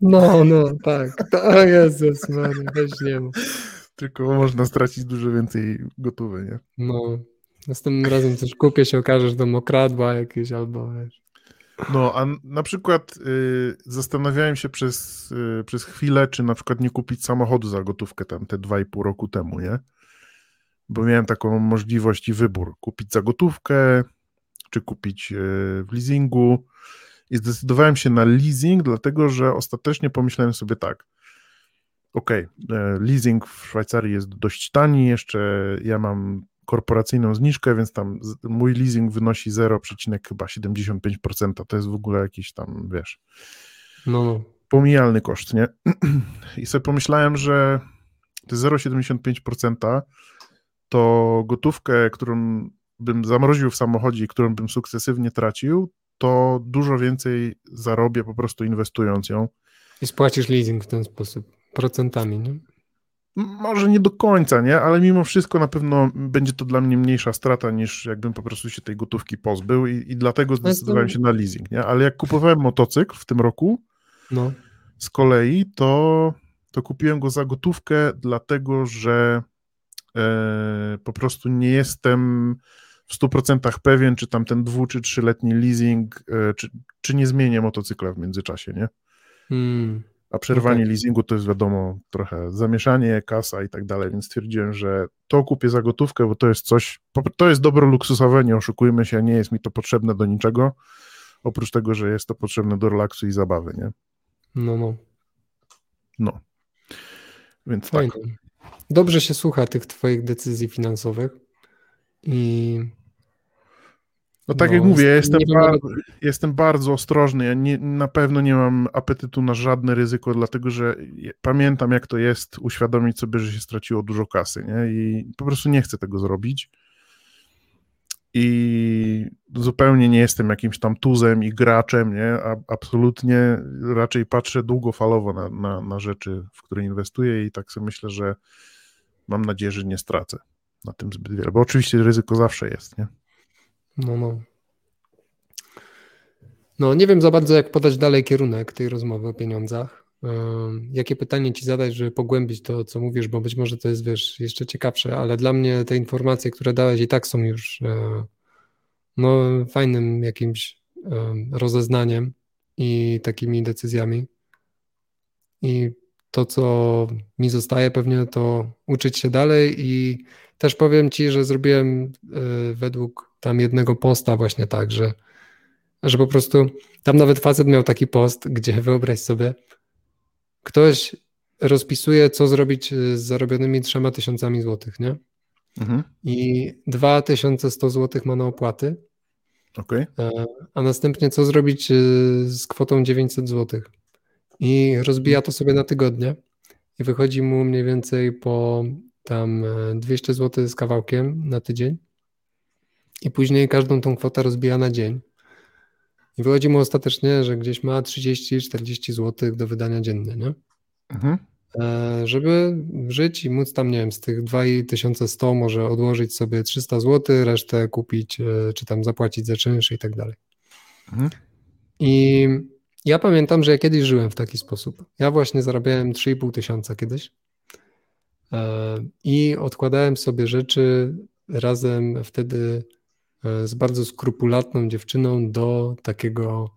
No, (laughs) no, tak. O Jezus Maria, weź nie Tylko można stracić dużo więcej gotowe, nie? No, następnym razem coś kupię, się okaże, że to mokradła jakieś albo wiesz. No, a na przykład y, zastanawiałem się przez, y, przez chwilę, czy na przykład nie kupić samochodu za gotówkę tam te 2,5 roku temu, nie? Bo miałem taką możliwość i wybór: kupić za gotówkę, czy kupić y, w leasingu. I zdecydowałem się na leasing, dlatego że ostatecznie pomyślałem sobie tak. OK, leasing w Szwajcarii jest dość tani, jeszcze ja mam korporacyjną zniżkę, więc tam mój leasing wynosi 0,75%. To jest w ogóle jakiś tam, wiesz, no. no. pomijalny koszt, nie? (clears throat) I sobie pomyślałem, że te 0,75% to gotówkę, którą bym zamroził w samochodzie i którą bym sukcesywnie tracił, to dużo więcej zarobię po prostu inwestując ją. I spłacisz leasing w ten sposób, procentami, nie? Może nie do końca, nie? Ale mimo wszystko na pewno będzie to dla mnie mniejsza strata niż jakbym po prostu się tej gotówki pozbył i, i dlatego zdecydowałem się na leasing, nie? Ale jak kupowałem motocykl w tym roku, no. z kolei, to, to kupiłem go za gotówkę, dlatego że e, po prostu nie jestem w 100% pewien, czy tam ten dwu czy trzyletni leasing, e, czy, czy nie zmienię motocykla w międzyczasie, nie? Hmm. A przerwanie okay. leasingu to jest wiadomo trochę zamieszanie, kasa i tak dalej, więc stwierdziłem, że to kupię za gotówkę, bo to jest coś, to jest dobro luksusowe, nie oszukujmy się, nie jest mi to potrzebne do niczego, oprócz tego, że jest to potrzebne do relaksu i zabawy, nie? No, no. No. Więc tak. Fajne. tak. Dobrze się słucha tych twoich decyzji finansowych i no tak no, jak mówię, ja jestem, bar jestem bardzo ostrożny. Ja nie, na pewno nie mam apetytu na żadne ryzyko, dlatego że pamiętam, jak to jest uświadomić sobie, że się straciło dużo kasy, nie? I po prostu nie chcę tego zrobić. I zupełnie nie jestem jakimś tam tuzem i graczem, nie? A, absolutnie raczej patrzę długofalowo na, na, na rzeczy, w które inwestuję i tak sobie myślę, że mam nadzieję, że nie stracę na tym zbyt wiele, bo oczywiście ryzyko zawsze jest, nie? No, no. No, nie wiem za bardzo, jak podać dalej kierunek tej rozmowy o pieniądzach. Jakie pytanie ci zadać, żeby pogłębić to, co mówisz, bo być może to jest, wiesz, jeszcze ciekawsze, ale dla mnie te informacje, które dałeś i tak są już e, no, fajnym jakimś rozeznaniem i takimi decyzjami. I to, co mi zostaje pewnie, to uczyć się dalej i też powiem ci, że zrobiłem e, według tam jednego posta właśnie tak, że, że po prostu tam nawet facet miał taki post, (laughs) gdzie wyobraź sobie, ktoś rozpisuje, co zrobić z zarobionymi trzema tysiącami złotych, nie? Mhm. I 2100 złotych ma na opłaty. Okay. A następnie co zrobić e, z kwotą 900 złotych? I rozbija to sobie na tygodnie i wychodzi mu mniej więcej po tam 200 e, zł z kawałkiem na tydzień i później każdą tą kwotę rozbija na dzień. I wychodzi mu ostatecznie, że gdzieś ma 30-40 zł do wydania dziennie, nie? Mhm. E, żeby żyć i móc tam, nie wiem, z tych 2100 może odłożyć sobie 300 zł, resztę kupić, e, czy tam zapłacić za czynsz i tak dalej. Mhm. I ja pamiętam, że ja kiedyś żyłem w taki sposób. Ja właśnie zarabiałem 3,5 tysiąca kiedyś i odkładałem sobie rzeczy razem wtedy E, z bardzo skrupulatną dziewczyną do takiego,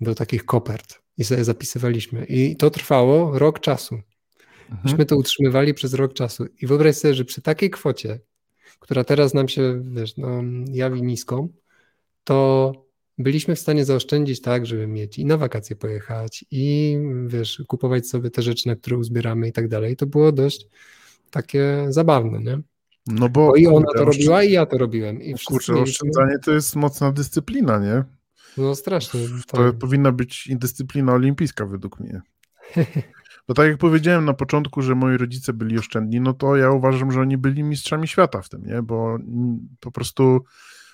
do takich kopert i sobie zapisywaliśmy. I to trwało rok czasu. Mhm. Myśmy to utrzymywali przez rok czasu. I wyobraź sobie, że przy takiej kwocie, która teraz nam się, wiesz, no, jawi niską, to byliśmy w stanie zaoszczędzić tak, żeby mieć i na wakacje pojechać, i wiesz, kupować sobie te rzeczy, na które uzbieramy i tak dalej. To było dość takie zabawne, nie? No bo, bo i ona to robiła, i ja to robiłem. I kurczę, oszczędzanie to jest mocna dyscyplina, nie? No strasznie. To tak. powinna być dyscyplina olimpijska według mnie. (laughs) Bo tak jak powiedziałem na początku, że moi rodzice byli oszczędni, no to ja uważam, że oni byli mistrzami świata w tym, nie? Bo po prostu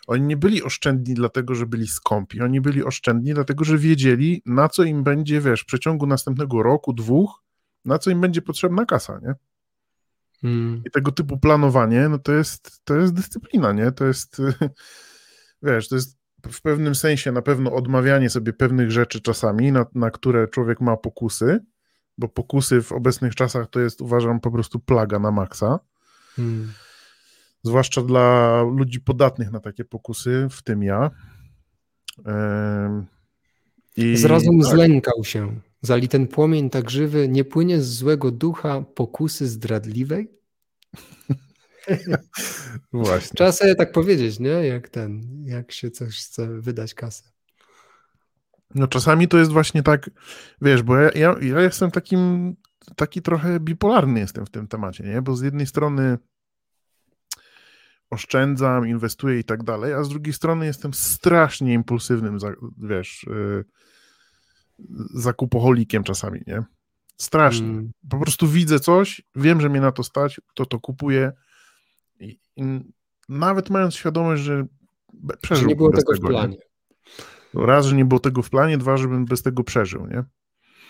oni nie byli oszczędni dlatego, że byli skąpi. Oni byli oszczędni dlatego, że wiedzieli, na co im będzie, wiesz, w przeciągu następnego roku, dwóch, na co im będzie potrzebna kasa, nie? Hmm. I tego typu planowanie, no to jest, to jest dyscyplina, nie? To jest, (laughs) wiesz, to jest w pewnym sensie na pewno odmawianie sobie pewnych rzeczy czasami, na, na które człowiek ma pokusy, bo pokusy w obecnych czasach to jest, uważam, po prostu plaga na maksa. Hmm. Zwłaszcza dla ludzi podatnych na takie pokusy, w tym ja. I, Zrozum tak. zlękał się. Zali ten płomień tak żywy nie płynie z złego ducha pokusy zdradliwej? (laughs) Właśnie. Trzeba sobie tak powiedzieć, nie? Jak ten, jak się coś chce wydać kasę. No czasami to jest właśnie tak, wiesz, bo ja, ja, ja jestem takim, taki trochę bipolarny jestem w tym temacie, nie? Bo z jednej strony oszczędzam, inwestuję i tak dalej, a z drugiej strony jestem strasznie impulsywnym, wiesz, yy, zakupoholikiem czasami, nie? Strasznie. Mm. Po prostu widzę coś, wiem, że mnie na to stać, to to kupuję i, i nawet mając świadomość, że przeżył nie było tego w planie. Raz, że nie było tego w planie, dwa, żebym bez tego przeżył, nie?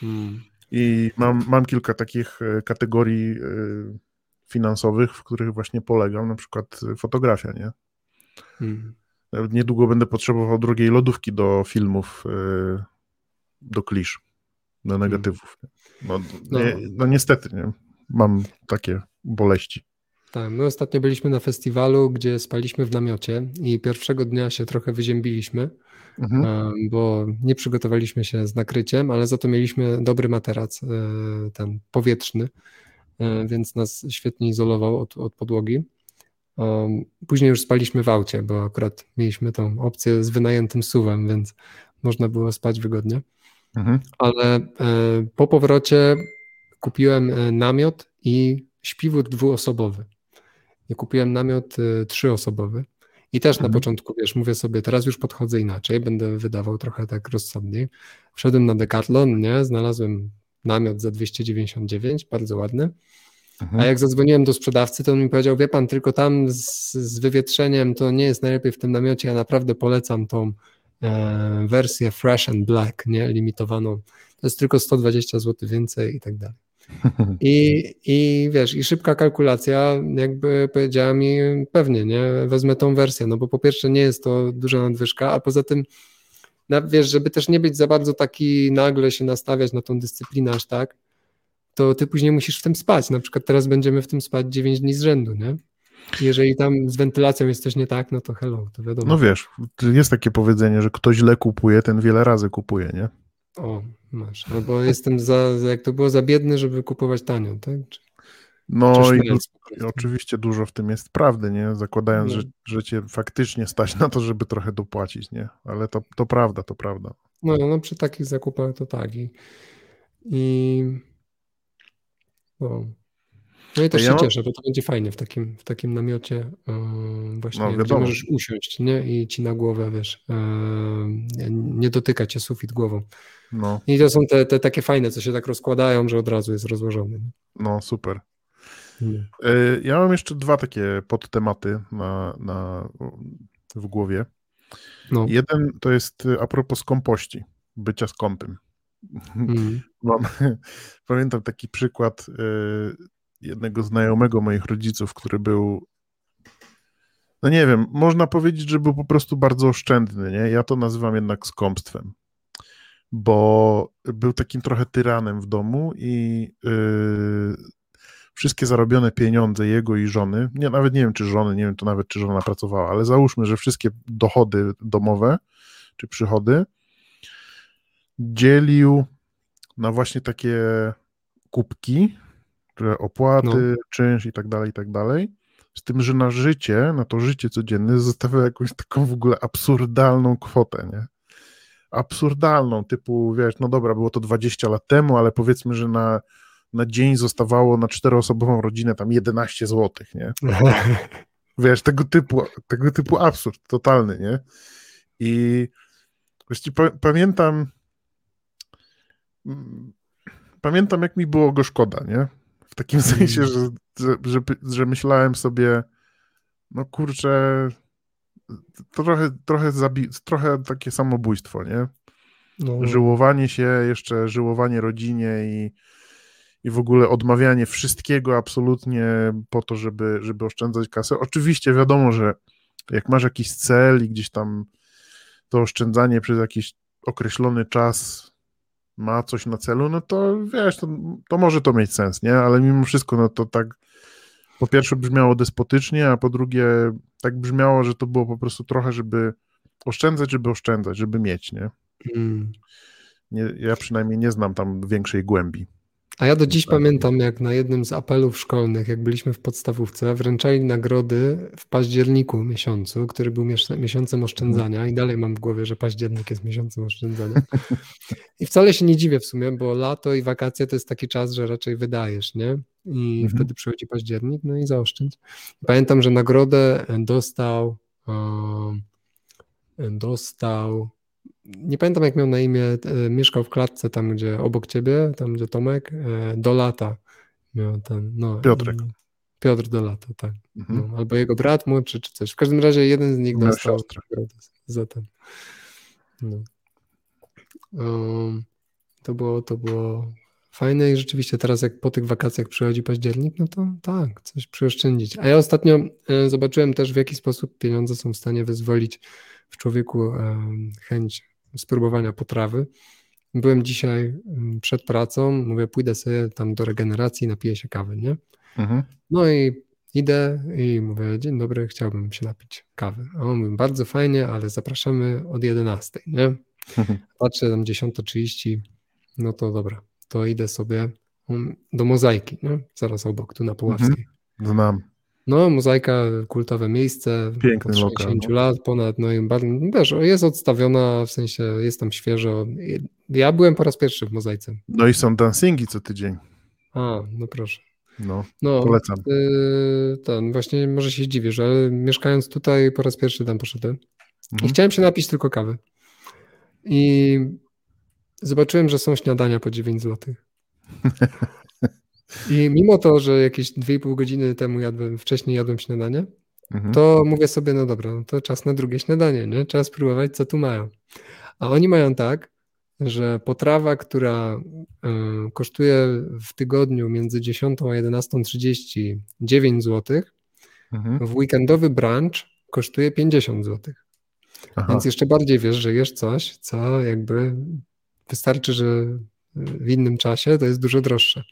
Hmm. I mam, mam kilka takich e, kategorii e, finansowych, w których właśnie polegam, na przykład fotografia, nie? Hmm. Niedługo będę potrzebował drugiej lodówki do filmów, e, do klisz, do hmm. negatywów. No, no. Nie, no niestety, nie? Mam takie boleści. Tak, my ostatnio byliśmy na festiwalu, gdzie spaliśmy w namiocie i pierwszego dnia się trochę wyziębiliśmy, mhm. bo nie przygotowaliśmy się z nakryciem, ale za to mieliśmy dobry materac, e, ten powietrzny, e, więc nas świetnie izolował od, od podłogi. Później już spaliśmy w aucie, bo akurat mieliśmy tą opcję z wynajętym suwem, więc można było spać wygodnie. Mhm. Ale e, po powrocie kupiłem namiot i śpiwór dwuosobowy. I kupiłem namiot y, trzyosobowy. I też mhm. na początku, wiesz, mówię sobie, teraz już podchodzę inaczej, będę wydawał trochę tak rozsądniej. Wszedłem na Decathlon, nie, znalazłem namiot za 299, bardzo ładny. Mhm. A jak zadzwoniłem do sprzedawcy, to on mi powiedział, wie pan, tylko tam z, z wywietrzeniem to nie jest najlepiej w tym namiocie, ja naprawdę polecam tą e, wersję Fresh and Black, nie, limitowaną. To jest tylko 120 zł więcej i tak dalej. (laughs) I, I wiesz, i szybka kalkulacja jakby powiedziała mi pewnie, nie, wezmę tą wersję, no bo po pierwsze nie jest to duża nadwyżka, a poza tym wiesz, żeby też nie być za bardzo taki nagle się nastawiać na tą dyscyplinę aż tak, to ty później musisz w tym spać. Na przykład teraz będziemy w tym spać 9 dni z rzędu, nie? Jeżeli tam z wentylacją jest coś nie tak, no to hello, to wiadomo. No wiesz, jest takie powiedzenie, że kto źle kupuje, ten wiele razy kupuje, nie? O, masz. Albo jestem za, jak to było, za biedny, żeby kupować tanio, tak? Czy, no i, i, oczywiście dużo w tym jest prawdy, nie? Zakładając, no. że, że cię faktycznie stać na to, żeby trochę dopłacić, nie? Ale to, to prawda, to prawda. No, no przy takich zakupach to tak. I, i no. No i też ja się cieszę, bo to będzie fajnie w takim, w takim namiocie yy, właśnie, no, gdzie możesz usiąść, nie? I ci na głowę, wiesz, yy, nie dotyka cię sufit głową. No. I to są te, te takie fajne, co się tak rozkładają, że od razu jest rozłożony. No, super. Nie. Ja mam jeszcze dwa takie podtematy na, na, w głowie. No. Jeden to jest a propos skąpości, bycia skąpym. Mm. (laughs) Mam, (laughs) pamiętam taki przykład jednego znajomego moich rodziców, który był, no nie wiem, można powiedzieć, że był po prostu bardzo oszczędny, nie? Ja to nazywam jednak skąpstwem, bo był takim trochę tyranem w domu i yy, wszystkie zarobione pieniądze jego i żony, nie, nawet nie wiem, czy żony, nie wiem, to nawet czy żona pracowała, ale załóżmy, że wszystkie dochody domowe, czy przychody dzielił na właśnie takie kubki, opłaty, no. czynsz i tak dalej, i tak dalej. Z tym, że na życie, na to życie codzienne zostawia jakąś taką w ogóle absurdalną kwotę, nie? Absurdalną, typu, wiesz, no dobra, było to 20 lat temu, ale powiedzmy, że na, na dzień zostawało na czteroosobową rodzinę tam 11 zł, nie? (laughs) wiesz, tego typu, tego typu absurd totalny, nie? I właściwie pamiętam mm, pamiętam, jak mi było go szkoda, nie? Takim mm. sensie, że, że, że, że myślałem sobie, no kurczę, trochę, trochę, zabi- trochę takie samobójstwo, nie? No. Żyłowanie się, jeszcze żyłowanie rodzinie i, i w ogóle odmawianie wszystkiego absolutnie po to, żeby, żeby oszczędzać kasę. Oczywiście wiadomo, że jak masz jakiś cel i gdzieś tam to oszczędzanie przez jakiś określony czas ma coś na celu, no to wiesz, to, to może to mieć sens, nie? Ale mimo wszystko, no to tak po pierwsze brzmiało despotycznie, a po drugie tak brzmiało, że to było po prostu trochę, żeby oszczędzać, żeby oszczędzać, żeby mieć, nie? Mm. nie ja przynajmniej nie znam tam większej głębi. A ja do dziś pamiętam, jak na jednym z apelów szkolnych, jak byliśmy w podstawówce, wręczali nagrody w październiku miesiącu, który był miesiącem oszczędzania i dalej mam w głowie, że październik jest miesiącem oszczędzania. (laughs) I wcale się nie dziwię w sumie, bo lato i wakacje to jest taki czas, że raczej wydajesz, nie? I mhm. wtedy przychodzi październik, no i zaoszczędź. Pamiętam, że nagrodę dostał dostał nie pamiętam jak miał na imię, e, mieszkał w klatce tam, gdzie obok ciebie, tam gdzie Tomek, e, do lata miał ten, no. Piotrek. Piotr do lata, tak. Mhm. No, albo jego brat młodszy, czy coś. W każdym razie jeden z nich dostał za ten. No. To było, to było fajne i rzeczywiście teraz jak po tych wakacjach przychodzi październik, no to tak, coś przyoszczędzić. A ja ostatnio e, zobaczyłem też w jaki sposób pieniądze są w stanie wyzwolić w człowieku chęć spróbowania potrawy. Byłem dzisiaj mm, przed pracą, mówię, pójdę sobie tam do regeneracji, napiję się kawy, nie? Mhm. No i idę i mówię, dzień dobry, chciałbym się napić kawy. A on mówi, bardzo fajnie, ale zapraszamy od 11, nie? Mhm. Patrzę tam 10.30, no to dobra, to idę sobie mm, do mozaiki, nie? zaraz obok, tu na Puławskiej. Mhm. Znam. No, mozaika, kultowe miejsce. Piękny po 60 lokal, no. lat ponad, no i bardzo, wiesz, jest odstawiona, w sensie jest tam świeżo. Ja byłem po raz pierwszy w mozaice. No i są dancingi co tydzień. A, no proszę. No, no polecam. Yy, ten, właśnie może się zdziwisz, ale mieszkając tutaj po raz pierwszy tam poszedłem mhm. i chciałem się napić tylko kawy. I zobaczyłem, że są śniadania po 9 zł. (laughs) I mimo to, że jakieś 2,5 godziny temu jadłem, wcześniej jadłem śniadanie, mhm. to mówię sobie, no dobra, no to czas na drugie śniadanie, nie? Trzeba spróbować, co tu mają. A oni mają tak, że potrawa, która y, kosztuje w tygodniu między 10 a 11.30 9 zł, mhm. w weekendowy brunch kosztuje 50 zł. Aha. Więc jeszcze bardziej wiesz, że jesz coś, co jakby wystarczy, że w innym czasie to jest dużo droższe.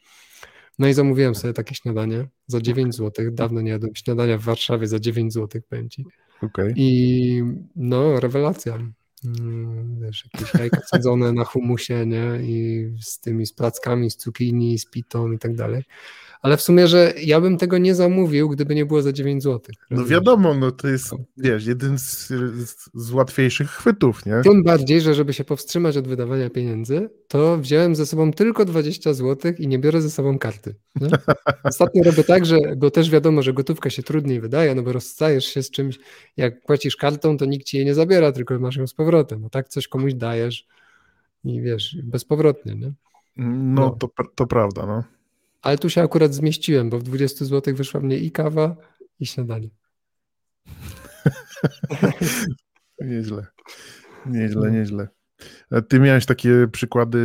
No i zamówiłem sobie takie śniadanie za 9 zł. Dawno nie jadłem śniadania w Warszawie za 9 zł, ci. Okay. I no, rewelacja. Mm, wiesz, jakieś jajka (laughs) sadzone na humusie, nie? I z tymi z plackami, z cukinii, z pitą i tak dalej. Ale w sumie, że ja bym tego nie zamówił, gdyby nie było za 9 zł. No wiadomo, no to jest, wiesz, jeden z, z, łatwiejszych chwytów, nie? Tym bardziej, że żeby się powstrzymać od wydawania pieniędzy, to wziąłem ze sobą tylko 20 zł i nie biorę ze sobą karty. (laughs) Ostatnio robię tak, że, bo też wiadomo, że gotówka się trudniej wydaje, no bo rozstajesz się z czymś, jak płacisz kartą, to nikt ci jej nie zabiera, tylko masz ją z powrotem. No tak coś komuś dajesz i wiesz, bezpowrotnie, nie? No, no. To, to prawda, no. Ale tu się akurat zmieściłem, bo w 20 zł wyszła mnie i kawa, i śniadanie. (laughs) nieźle. Nieźle, nieźle. Ty miałeś takie przykłady,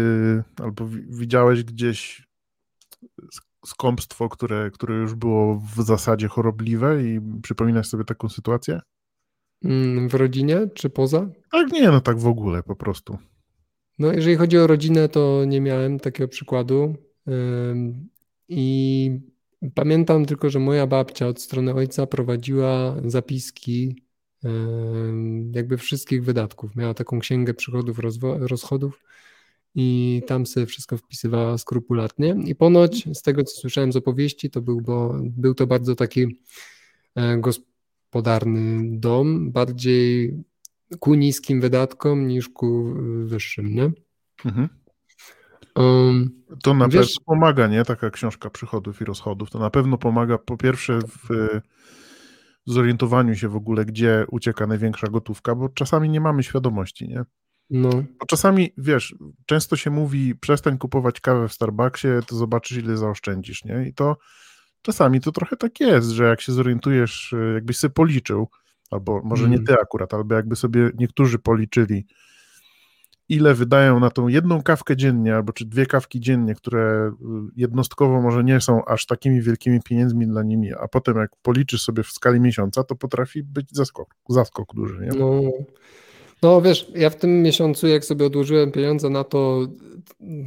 albo widziałeś gdzieś skąpstwo, które, które już było w zasadzie chorobliwe i przypominasz sobie taką sytuację? Mm, w rodzinie czy poza? Tak, nie, no tak w ogóle po prostu. No, jeżeli chodzi o rodzinę, to nie miałem takiego przykładu. I pamiętam tylko, że moja babcia od strony ojca prowadziła zapiski jakby wszystkich wydatków. Miała taką księgę przychodów, rozchodów i tam sobie wszystko wpisywała skrupulatnie. I ponoć z tego, co słyszałem z opowieści, to był, bo był to bardzo taki e, gospodarny dom, bardziej ku niskim wydatkom niż ku wyższym, nie? Mhm. Um, to na wiesz, pewno pomaga, nie? Taka książka przychodów i rozchodów. To na pewno pomaga po pierwsze w zorientowaniu się w ogóle, gdzie ucieka największa gotówka, bo czasami nie mamy świadomości, nie? No. Bo czasami, wiesz, często się mówi, przestań kupować kawę w Starbucksie, to zobaczysz, ile zaoszczędzisz, nie? I to czasami to trochę tak jest, że jak się zorientujesz, jakbyś sobie policzył, albo może mm. nie ty akurat, albo jakby sobie niektórzy policzyli, ile wydają na tą jedną kawkę dziennie, albo czy dwie kawki dziennie, które y, jednostkowo może nie są aż takimi wielkimi pieniędzmi dla nimi, a potem jak policzysz sobie w skali miesiąca, to potrafi być zaskok, zaskok duży. Nie? No, no wiesz, ja w tym miesiącu, jak sobie odłożyłem pieniądze na to,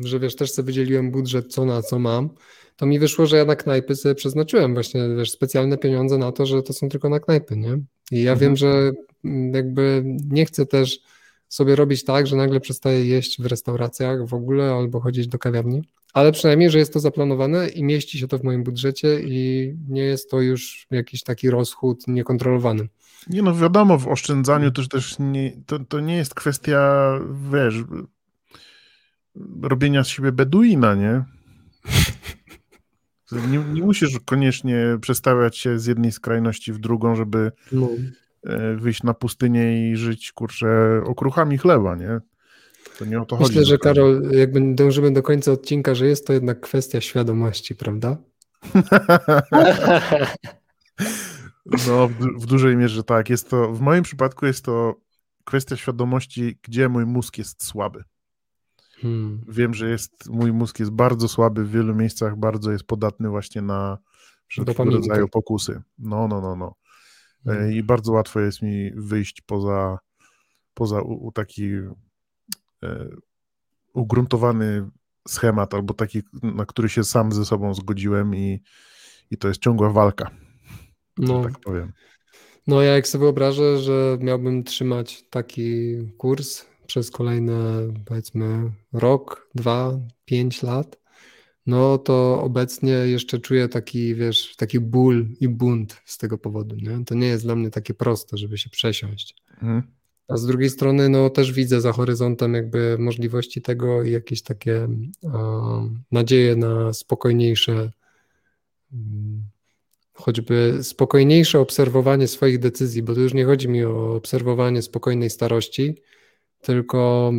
że wiesz, też sobie wydzieliłem budżet, co na co mam, to mi wyszło, że ja na knajpy sobie przeznaczyłem właśnie, wiesz, specjalne pieniądze na to, że to są tylko na knajpy, nie? I ja mhm. wiem, że mm, jakby nie chcę też sobie robić tak, że nagle przestaje jeść w restauracjach w ogóle albo chodzić do kawiarni, ale przynajmniej, że jest to zaplanowane i mieści się to w moim budżecie i nie jest to już jakiś taki rozchód niekontrolowany. Nie no, wiadomo, w oszczędzaniu też też nie, to, to nie jest kwestia, wiesz, robienia z siebie beduina, nie? (laughs) Nie, nie musisz koniecznie przestawiać się z jednej skrajności w drugą, żeby no. E, wyjść na pustynię i żyć, kurczę, okruchami chleba, nie? To nie o to Myślę, chodzi. Myślę, że Karol, jakby dążymy do końca odcinka, że jest to jednak kwestia świadomości, prawda? (laughs) no, w, w dużej mierze tak. Jest to, w moim przypadku jest to kwestia świadomości, gdzie mój mózg jest słaby. Hmm. Wiem, że jest, mój mózg jest bardzo słaby w wielu miejscach, bardzo jest podatny właśnie na wszelkiego rodzaju pokusy. No, no, no, no. Hmm. I bardzo łatwo jest mi wyjść poza, poza u, u taki e, ugruntowany schemat, albo taki, na który się sam ze sobą zgodziłem i, i to jest ciągła walka. No. Tak powiem. No ja jak sobie wyobrażę, że miałbym trzymać taki kurs przez kolejne powiedzmy rok, dwa, pięć lat, no to obecnie jeszcze czuję taki, wiesz, taki ból i bunt z tego powodu. Nie? To nie jest dla mnie takie proste, żeby się przesiąść. Mhm. A z drugiej strony, no też widzę za horyzontem jakby możliwości tego i jakieś takie nadzieje na spokojniejsze, mm, choćby spokojniejsze obserwowanie swoich decyzji, bo to już nie chodzi mi o obserwowanie spokojnej starości, tylko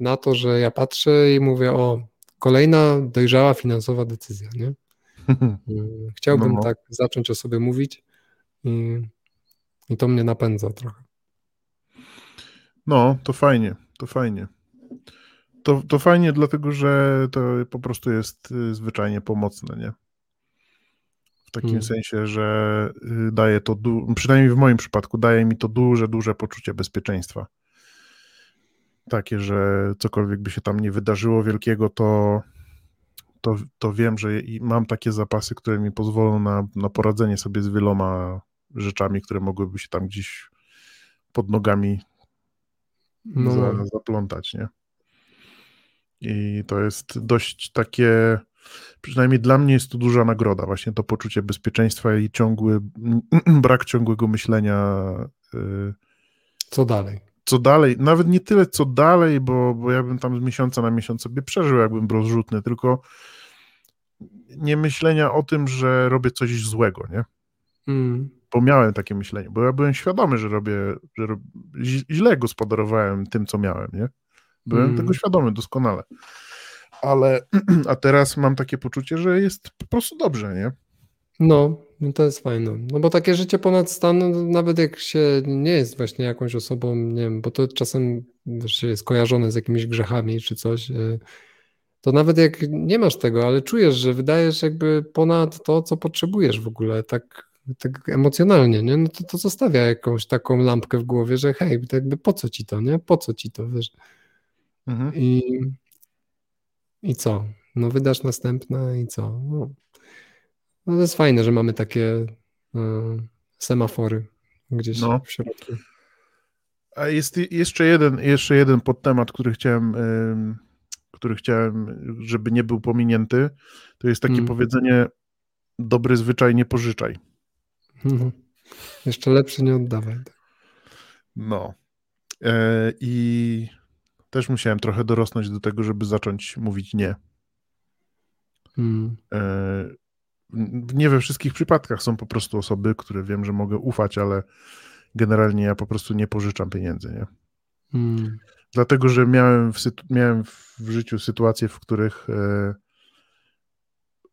na to, że ja patrzę i mówię, o, kolejna dojrzała finansowa decyzja, nie? Mm, (laughs) chciałbym no, no. tak zacząć o sobie mówić i, i to mnie napędza trochę. No, to fajnie, to fajnie. To, to fajnie, dlatego że to po prostu jest y, zwyczajnie pomocne, nie? W takim hmm. sensie, że y, daje to, przynajmniej w moim przypadku, daje mi to duże, duże poczucie bezpieczeństwa. Takie, że cokolwiek by się tam nie wydarzyło wielkiego, to, to, to wiem, że mam takie zapasy, które mi pozwolą na, na poradzenie sobie z wieloma rzeczami, które mogłyby się tam gdzieś pod nogami no. za, zaplątać, nie? I to jest dość takie, przynajmniej dla mnie jest to duża nagroda, właśnie to poczucie bezpieczeństwa i ciągły, (clears throat) brak ciągłego myślenia. Y, co dalej? Co dalej? Nawet nie tyle co dalej, bo, bo ja bym tam z miesiąca na miesiąc sobie przeżył, jakbym był rozrzutny, tylko nie myślenia o tym, że robię coś złego, nie? Mm bo miałem takie myślenie, bo ja byłem świadomy, że robię, że rob... źle gospodarowałem tym, co miałem, nie? Byłem mm. tego świadomy doskonale. Ale, (clears throat) a teraz mam takie poczucie, że jest po prostu dobrze, nie? No, no to jest fajne. No bo takie życie ponad stan, nawet jak się nie jest właśnie jakąś osobą, nie wiem, bo to czasem wiesz, jest kojarzone z jakimiś grzechami czy coś, y, to nawet jak nie masz tego, ale czujesz, że wydajesz jakby ponad to, co potrzebujesz w ogóle, tak tak emocjonalnie, nie? No to, to zostawia jakąś taką lampkę w głowie, że hej, to jakby po co ci to, nie? Po co ci to, wiesz? Mhm. I, I co? No wydasz następne i co? No, no to jest fajne, że mamy takie y, semafory gdzieś no. w środku. A jest jeszcze jeden, jeszcze jeden podtemat, który chciałem, y, który chciałem, żeby nie był pominięty. To jest takie mm. powiedzenie dobry zwyczaj nie pożyczaj. No. Jeszcze lepszy nie oddawaj. No. E, I też musiałem trochę dorosnąć do tego, żeby zacząć mówić nie. Hmm. Nie we wszystkich przypadkach są po prostu osoby, które wiem, że mogę ufać, ale generalnie ja po prostu nie pożyczam pieniędzy, nie? Hmm. Dlatego, że miałem w, miałem w życiu sytuacje, w których e,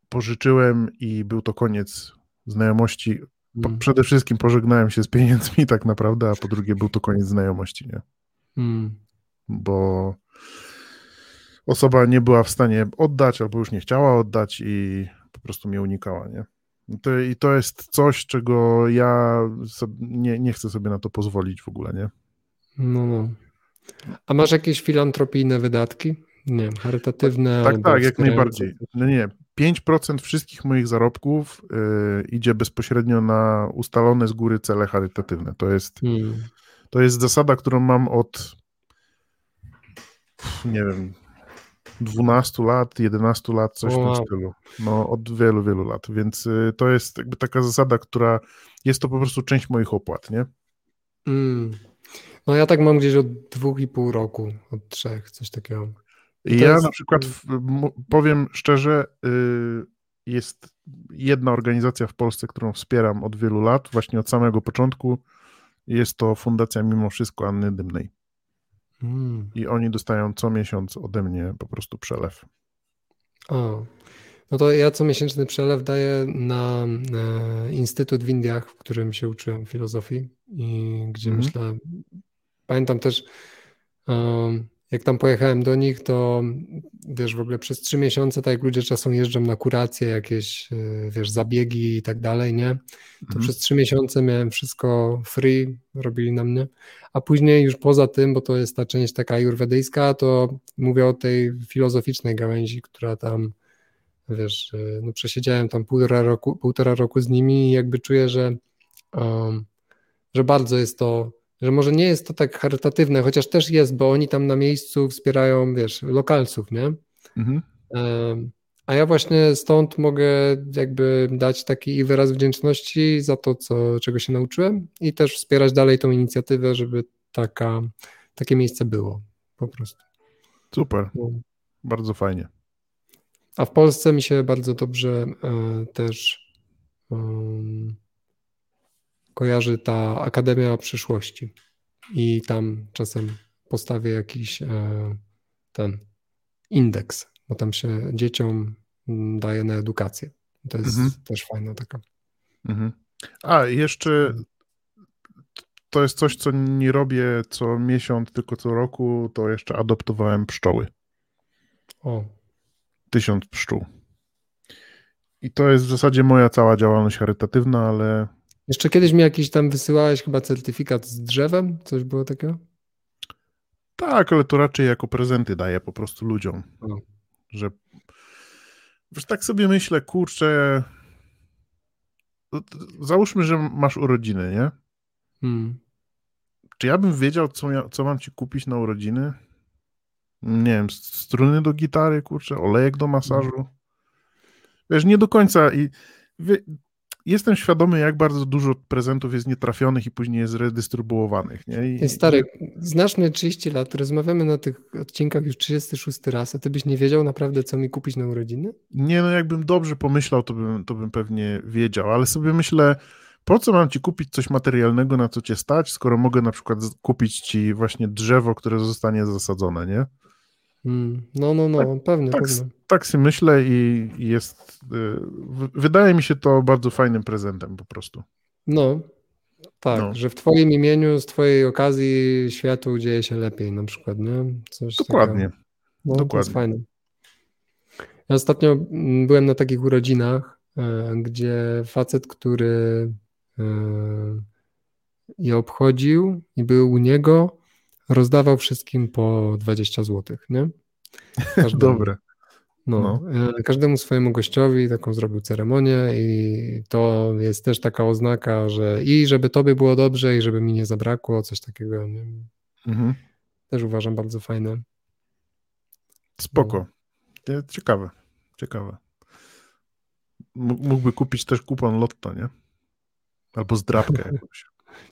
pożyczyłem i był to koniec znajomości po, mm. przede wszystkim pożegnałem się z pieniędzmi (laughs) tak naprawdę, a po drugie był to koniec znajomości, nie? Mm. Bo osoba nie była w stanie oddać albo już nie chciała oddać i prostu mnie unikała, nie? To, I to jest coś, czego ja nie, nie chcę sobie na to pozwolić w ogóle, nie? No, no. A masz jakieś filantropijne wydatki? Nie wiem, charytatywne? Tak, tak, jak najbardziej. No nie, 5% wszystkich moich zarobków y, idzie bezpośrednio na ustalone z góry cele charytatywne. To jest, hmm. to jest zasada, którą mam od nie wiem, 12 lat, 11 lat, coś wow. w tym stylu. No, od wielu, wielu lat. Więc y, to jest jakby taka zasada, która jest to po prostu część moich opłat, nie? Hmm. No ja tak mam gdzieś od dwóch i pół roku, od trzech, coś takiego. I ja jest... na przykład powiem szczerze, y, jest jedna organizacja w Polsce, którą wspieram od wielu lat, właśnie od samego początku. Jest to Fundacja Mimo Wszystko Anny Dymnej. Hmm. I oni dostają co miesiąc ode mnie po prostu przelew. O, no to ja co miesięczny przelew daję na e, Instytut w Indiach, w którym się uczyłem filozofii i gdzie hmm. myślę, pamiętam też um, jak tam pojechałem do nich, to wiesz, w ogóle przez trzy miesiące, tak jak ludzie czasem jeżdżą na kuracje, jakieś, e, wiesz, zabiegi i tak dalej, nie? To mhm. przez trzy miesiące miałem wszystko free, robili na mnie, a później już poza tym, bo to jest ta część taka jurwedyjska, to mówię o tej filozoficznej gałęzi, która tam, wiesz, e, no przesiedziałem tam półtora roku, półtora roku z nimi i jakby czuję, że, um, że bardzo jest to że może nie jest to tak charytatywne, chociaż też jest, bo oni tam na miejscu wspierają, wiesz, lokalców, nie? Mhm. A ja właśnie stąd mogę jakby dać taki wyraz wdzięczności za to, co, czego się nauczyłem i też wspierać dalej tą inicjatywę, żeby taka, takie miejsce było po prostu. Super, no. bardzo fajnie. A w Polsce mi się bardzo dobrze e, też um, kojarzy ta Akademia Przyszłości i tam czasem postawię jakiś e, ten indeks, bo tam się dzieciom daje na edukację. To jest mhm. też fajna taka. Mhm. A, jeszcze to jest coś, co nie robię co miesiąc, tylko co roku, to jeszcze adoptowałem pszczoły. O. Tysiąc pszczół. I to jest w zasadzie moja cała działalność charytatywna, ale jeszcze kiedyś mi jakiś tam wysyłałeś chyba certyfikat z drzewem? Coś było takiego? Tak, ale to raczej jako prezenty daję po prostu ludziom. O. Że wiesz, tak sobie myślę, kurczę, załóżmy, że masz urodziny, nie? Hmm. Czy ja bym wiedział, co, ja, co mam ci kupić na urodziny? Nie wiem, struny do gitary, kurczę, olejek do masażu. Hmm. Wiesz, nie do końca i jestem świadomy, jak bardzo dużo prezentów jest nietrafionych i później jest redystrybuowanych. Nie? I, Stary, znasz mnie 30 lat, rozmawiamy na tych odcinkach już 36 raz, a ty byś nie wiedział naprawdę, co mi kupić na urodziny? Nie, no jakbym dobrze pomyślał, to bym, to bym pewnie wiedział, ale sobie myślę, po co mam ci kupić coś materialnego, na co cię stać, skoro mogę na przykład kupić ci właśnie drzewo, które zostanie zasadzone, nie? Hmm. No, no, no, tak, pewnie, tak, pewnie. Tak sobie myślę i jest. Y, wydaje mi się to bardzo fajnym prezentem po prostu. No, tak, no. że w Twoim imieniu, z Twojej okazji światu dzieje się lepiej, na przykład, nie? Coś Dokładnie. Takiego. No, Dokładnie. To jest fajne. Ja ostatnio mm, byłem na takich urodzinach, e, gdzie facet, który e, je obchodził i był u niego, rozdawał wszystkim po 20 zł, nie? Każdemu, (laughs) Dobre. No, no. E, każdemu swojemu gościowi taką zrobił ceremonię i to jest też taka oznaka, że i żeby tobie było dobrze i żeby mi nie zabrakło, coś takiego. Nie? Mhm. Też uważam bardzo fajne. Spoko. No. Ciekawe, ciekawe. Mógłby kupić też kupon lotto, nie? Albo zdrabkę (laughs) jakąś.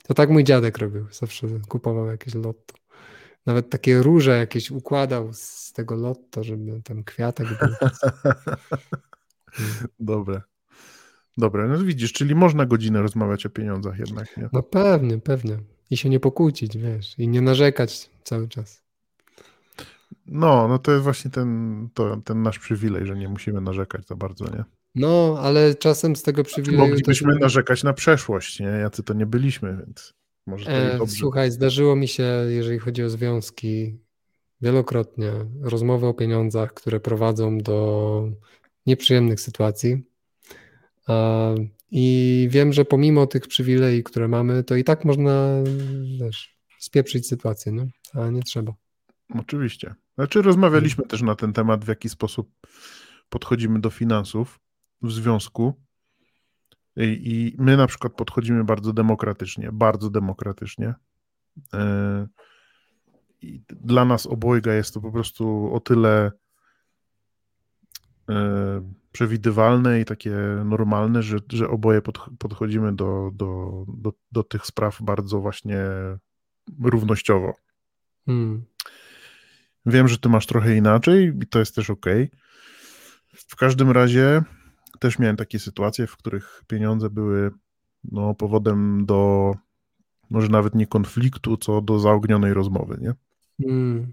To tak mój dziadek robił. Zawsze kupował jakieś lotto. Nawet takie róże jakieś układał z tego lotto, żeby tam kwiatek był. (laughs) Dobre. Dobre, no widzisz, czyli można godzinę rozmawiać o pieniądzach jednak, nie? No pewnie, pewnie. I się nie pokłócić, wiesz, i nie narzekać cały czas. No, no to jest właśnie ten, to, ten nasz przywilej, że nie musimy narzekać za bardzo, nie? No, ale czasem z tego znaczy, przywileju... Moglibyśmy też... narzekać na przeszłość, nie? Jacy to nie byliśmy, więc... Może e, słuchaj, zdarzyło mi się, jeżeli chodzi o związki, wielokrotnie rozmowy o pieniądzach, które prowadzą do nieprzyjemnych sytuacji. E, I wiem, że pomimo tych przywilei, które mamy, to i tak można wiesz, spieprzyć sytuację, nie? a nie trzeba. Oczywiście. Znaczy, rozmawialiśmy też na ten temat, w jaki sposób podchodzimy do finansów w związku. I my na przykład podchodzimy bardzo demokratycznie, bardzo demokratycznie. E, I dla nas obojga jest to po prostu o tyle e, przewidywalne i takie normalne, że, że oboje podchodzimy do, do, do, do tych spraw bardzo właśnie równościowo. Hmm. Wiem, że ty masz trochę inaczej i to jest też ok. W każdym razie też miałem takie sytuacje, w których pieniądze były no, powodem do może nawet nie konfliktu, co do zaognionej rozmowy, nie? Mm.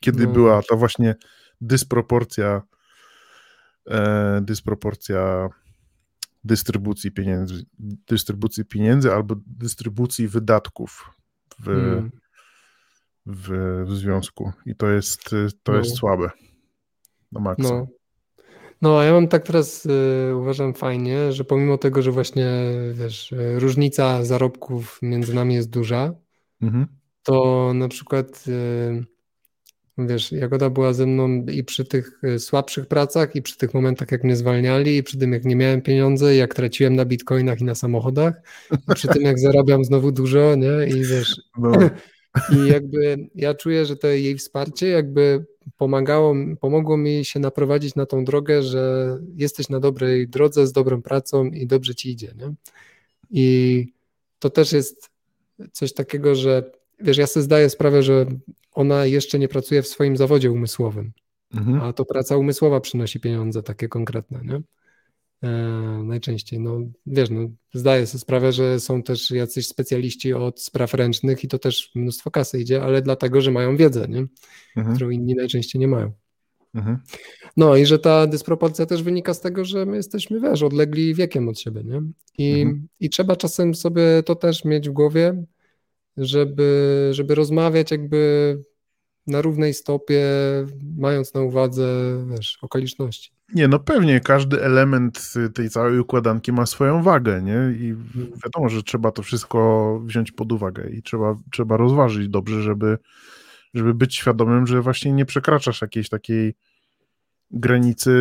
Kiedy no. była ta właśnie dysproporcja e, dysproporcja dystrybucji pieniędzy, dystrybucji pieniędzy albo dystrybucji wydatków w, mm. w, w związku i to jest, to no. jest słabe na maksa. No. No, a ja mam tak teraz y, uważam fajnie, że pomimo tego, że właśnie wiesz, różnica zarobków między nami jest duża, mhm. to na przykład y, wiesz, Jagoda była ze mną i przy tych y, słabszych pracach, i przy tych momentach, jak mnie zwalniali, i przy tym, jak nie miałem pieniędzy, jak traciłem na bitcoinach i na samochodach, i przy tym, jak zarabiam znowu dużo, nie? I wiesz, no. i jakby ja czuję, że to jej wsparcie jakby pomagało, pomogło mi się naprowadzić na tą drogę, że jesteś na dobrej drodze z dobrą pracą i dobrze ci idzie. Nie? I to też jest coś takiego, że wiesz, ja sobie zdaję sprawę, że ona jeszcze nie pracuje w swoim zawodzie umysłowym, mhm. a to praca umysłowa przynosi pieniądze takie konkretne. Nie? E, najczęściej. No wiesz, no, zdaję sobie sprawę, że są też jacyś specjaliści od spraw ręcznych i to też mnóstwo kasy idzie, ale dlatego, że mają wiedzę, nie? Mhm. którą inni najczęściej nie mają. Mhm. No i że ta dysproporcja też wynika z tego, że my jesteśmy, wiesz, odlegli wiekiem od siebie, nie? I, mhm. i trzeba czasem sobie to też mieć w głowie, żeby, żeby rozmawiać jakby na równej stopie, mając na uwadze, wiesz, okoliczności. Nie, no pewnie każdy element tej całej układanki ma swoją wagę, nie? I wiadomo, że trzeba to wszystko wziąć pod uwagę i trzeba, trzeba rozważyć dobrze, żeby, żeby być świadomym, że właśnie nie przekraczasz jakiejś takiej granicy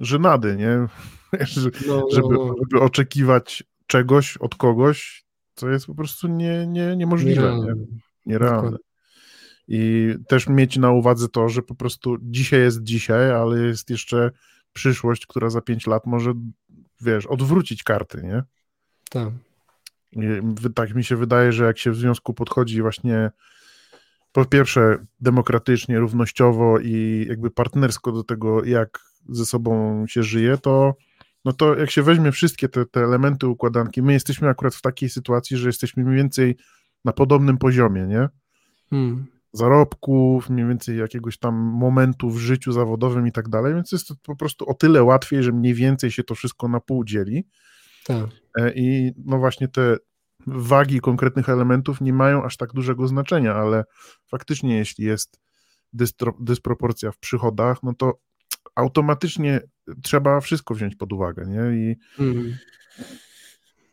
żenady, nie? (laughs) No, no, żeby, no. żeby oczekiwać czegoś od kogoś, co jest po prostu nie, nie, niemożliwe. Nierealne. Nie? Nierealne. I też mieć na uwadze to, że po prostu dzisiaj jest dzisiaj, ale jest jeszcze przyszłość, która za pięć lat może, wiesz, odwrócić karty, nie? Tak. I tak mi się wydaje, że jak się w związku podchodzi właśnie po pierwsze demokratycznie, równościowo i jakby partnersko do tego, jak ze sobą się żyje, to no to jak się weźmie wszystkie te, te elementy układanki, my jesteśmy akurat w takiej sytuacji, że jesteśmy mniej więcej na podobnym poziomie, nie? Hmm zarobków, mniej więcej jakiegoś tam momentu w życiu zawodowym i tak dalej, więc jest to po prostu o tyle łatwiej, że mniej więcej się to wszystko na pół dzieli. Tak. E, I no właśnie te wagi konkretnych elementów nie mają aż tak dużego znaczenia, ale faktycznie jeśli jest dysproporcja w przychodach, no to automatycznie trzeba wszystko wziąć pod uwagę, nie? I, mm.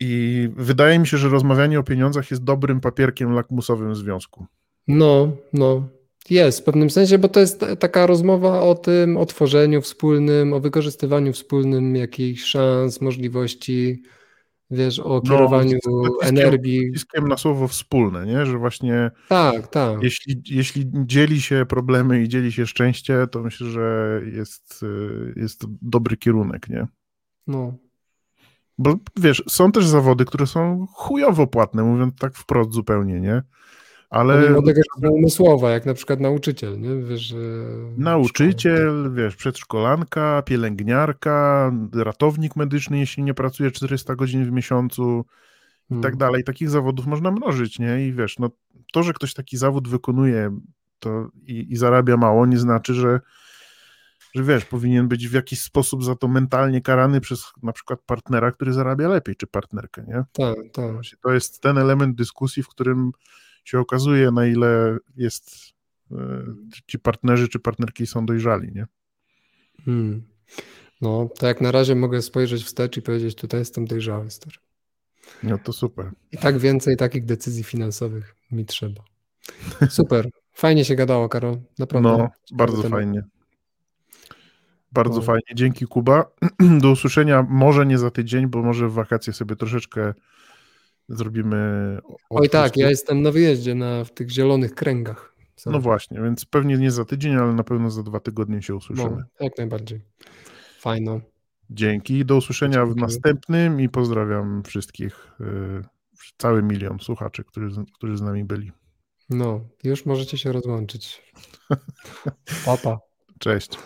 I wydaje mi się, że rozmawianie o pieniądzach jest dobrym papierkiem lakmusowym w związku. No, no. Jest w pewnym sensie, bo to jest taka rozmowa o tym, o tworzeniu wspólnym, o wykorzystywaniu wspólnym jakichś szans, możliwości, wiesz, o no, kierowaniu no, energii. Naciskiem na słowo wspólne, nie? Że właśnie tak, tak. Jeśli, jeśli dzieli się problemy i dzieli się szczęście, to myślę, że jest, jest dobry kierunek, nie? No. Bo wiesz, są też zawody, które są chujowo płatne, mówiąc tak wprost zupełnie, nie? Ale... Pomimo tego, że są umysłowa, jak na przykład nauczyciel, nie? Wiesz, nauczyciel, wiesz, przedszkolanka, pielęgniarka, ratownik medyczny, jeśli nie pracuje 400 godzin w miesiącu i tak hmm. dalej. Takich zawodów można mnożyć, nie? I wiesz, no to, że ktoś taki zawód wykonuje to i, i zarabia mało, nie znaczy, że że wiesz, powinien być w jakiś sposób za to mentalnie karany przez na przykład partnera, który zarabia lepiej, czy partnerkę, nie? Tak, tak. To jest ten element dyskusji, w którym się okazuje, na ile jest e, ci partnerzy czy partnerki są dojrzali, nie? Hmm. No, to jak na razie mogę spojrzeć wstecz i powiedzieć, tutaj jestem dojrzały, stary. No to super. I tak więcej takich decyzji finansowych mi trzeba. Super. Fajnie się gadało, Karol. Naprawdę. No, bardzo fajnie. Bardzo no. fajnie. Dzięki, Kuba. (clears throat) Do usłyszenia może nie za tydzień, bo może w wakacje sobie troszeczkę zrobimy. Oj tak, ja jestem na wyjeździe na, w tych zielonych kręgach. No właśnie, więc pewnie nie za tydzień, ale na pewno za dwa tygodnie się usłyszymy. No, jak najbardziej. Fajno. Dzięki, do usłyszenia Dzięki. w następnym i pozdrawiam wszystkich, yy, cały milion słuchaczy, którzy, którzy z nami byli. No, już możecie się rozłączyć. (laughs) Papa. Cześć.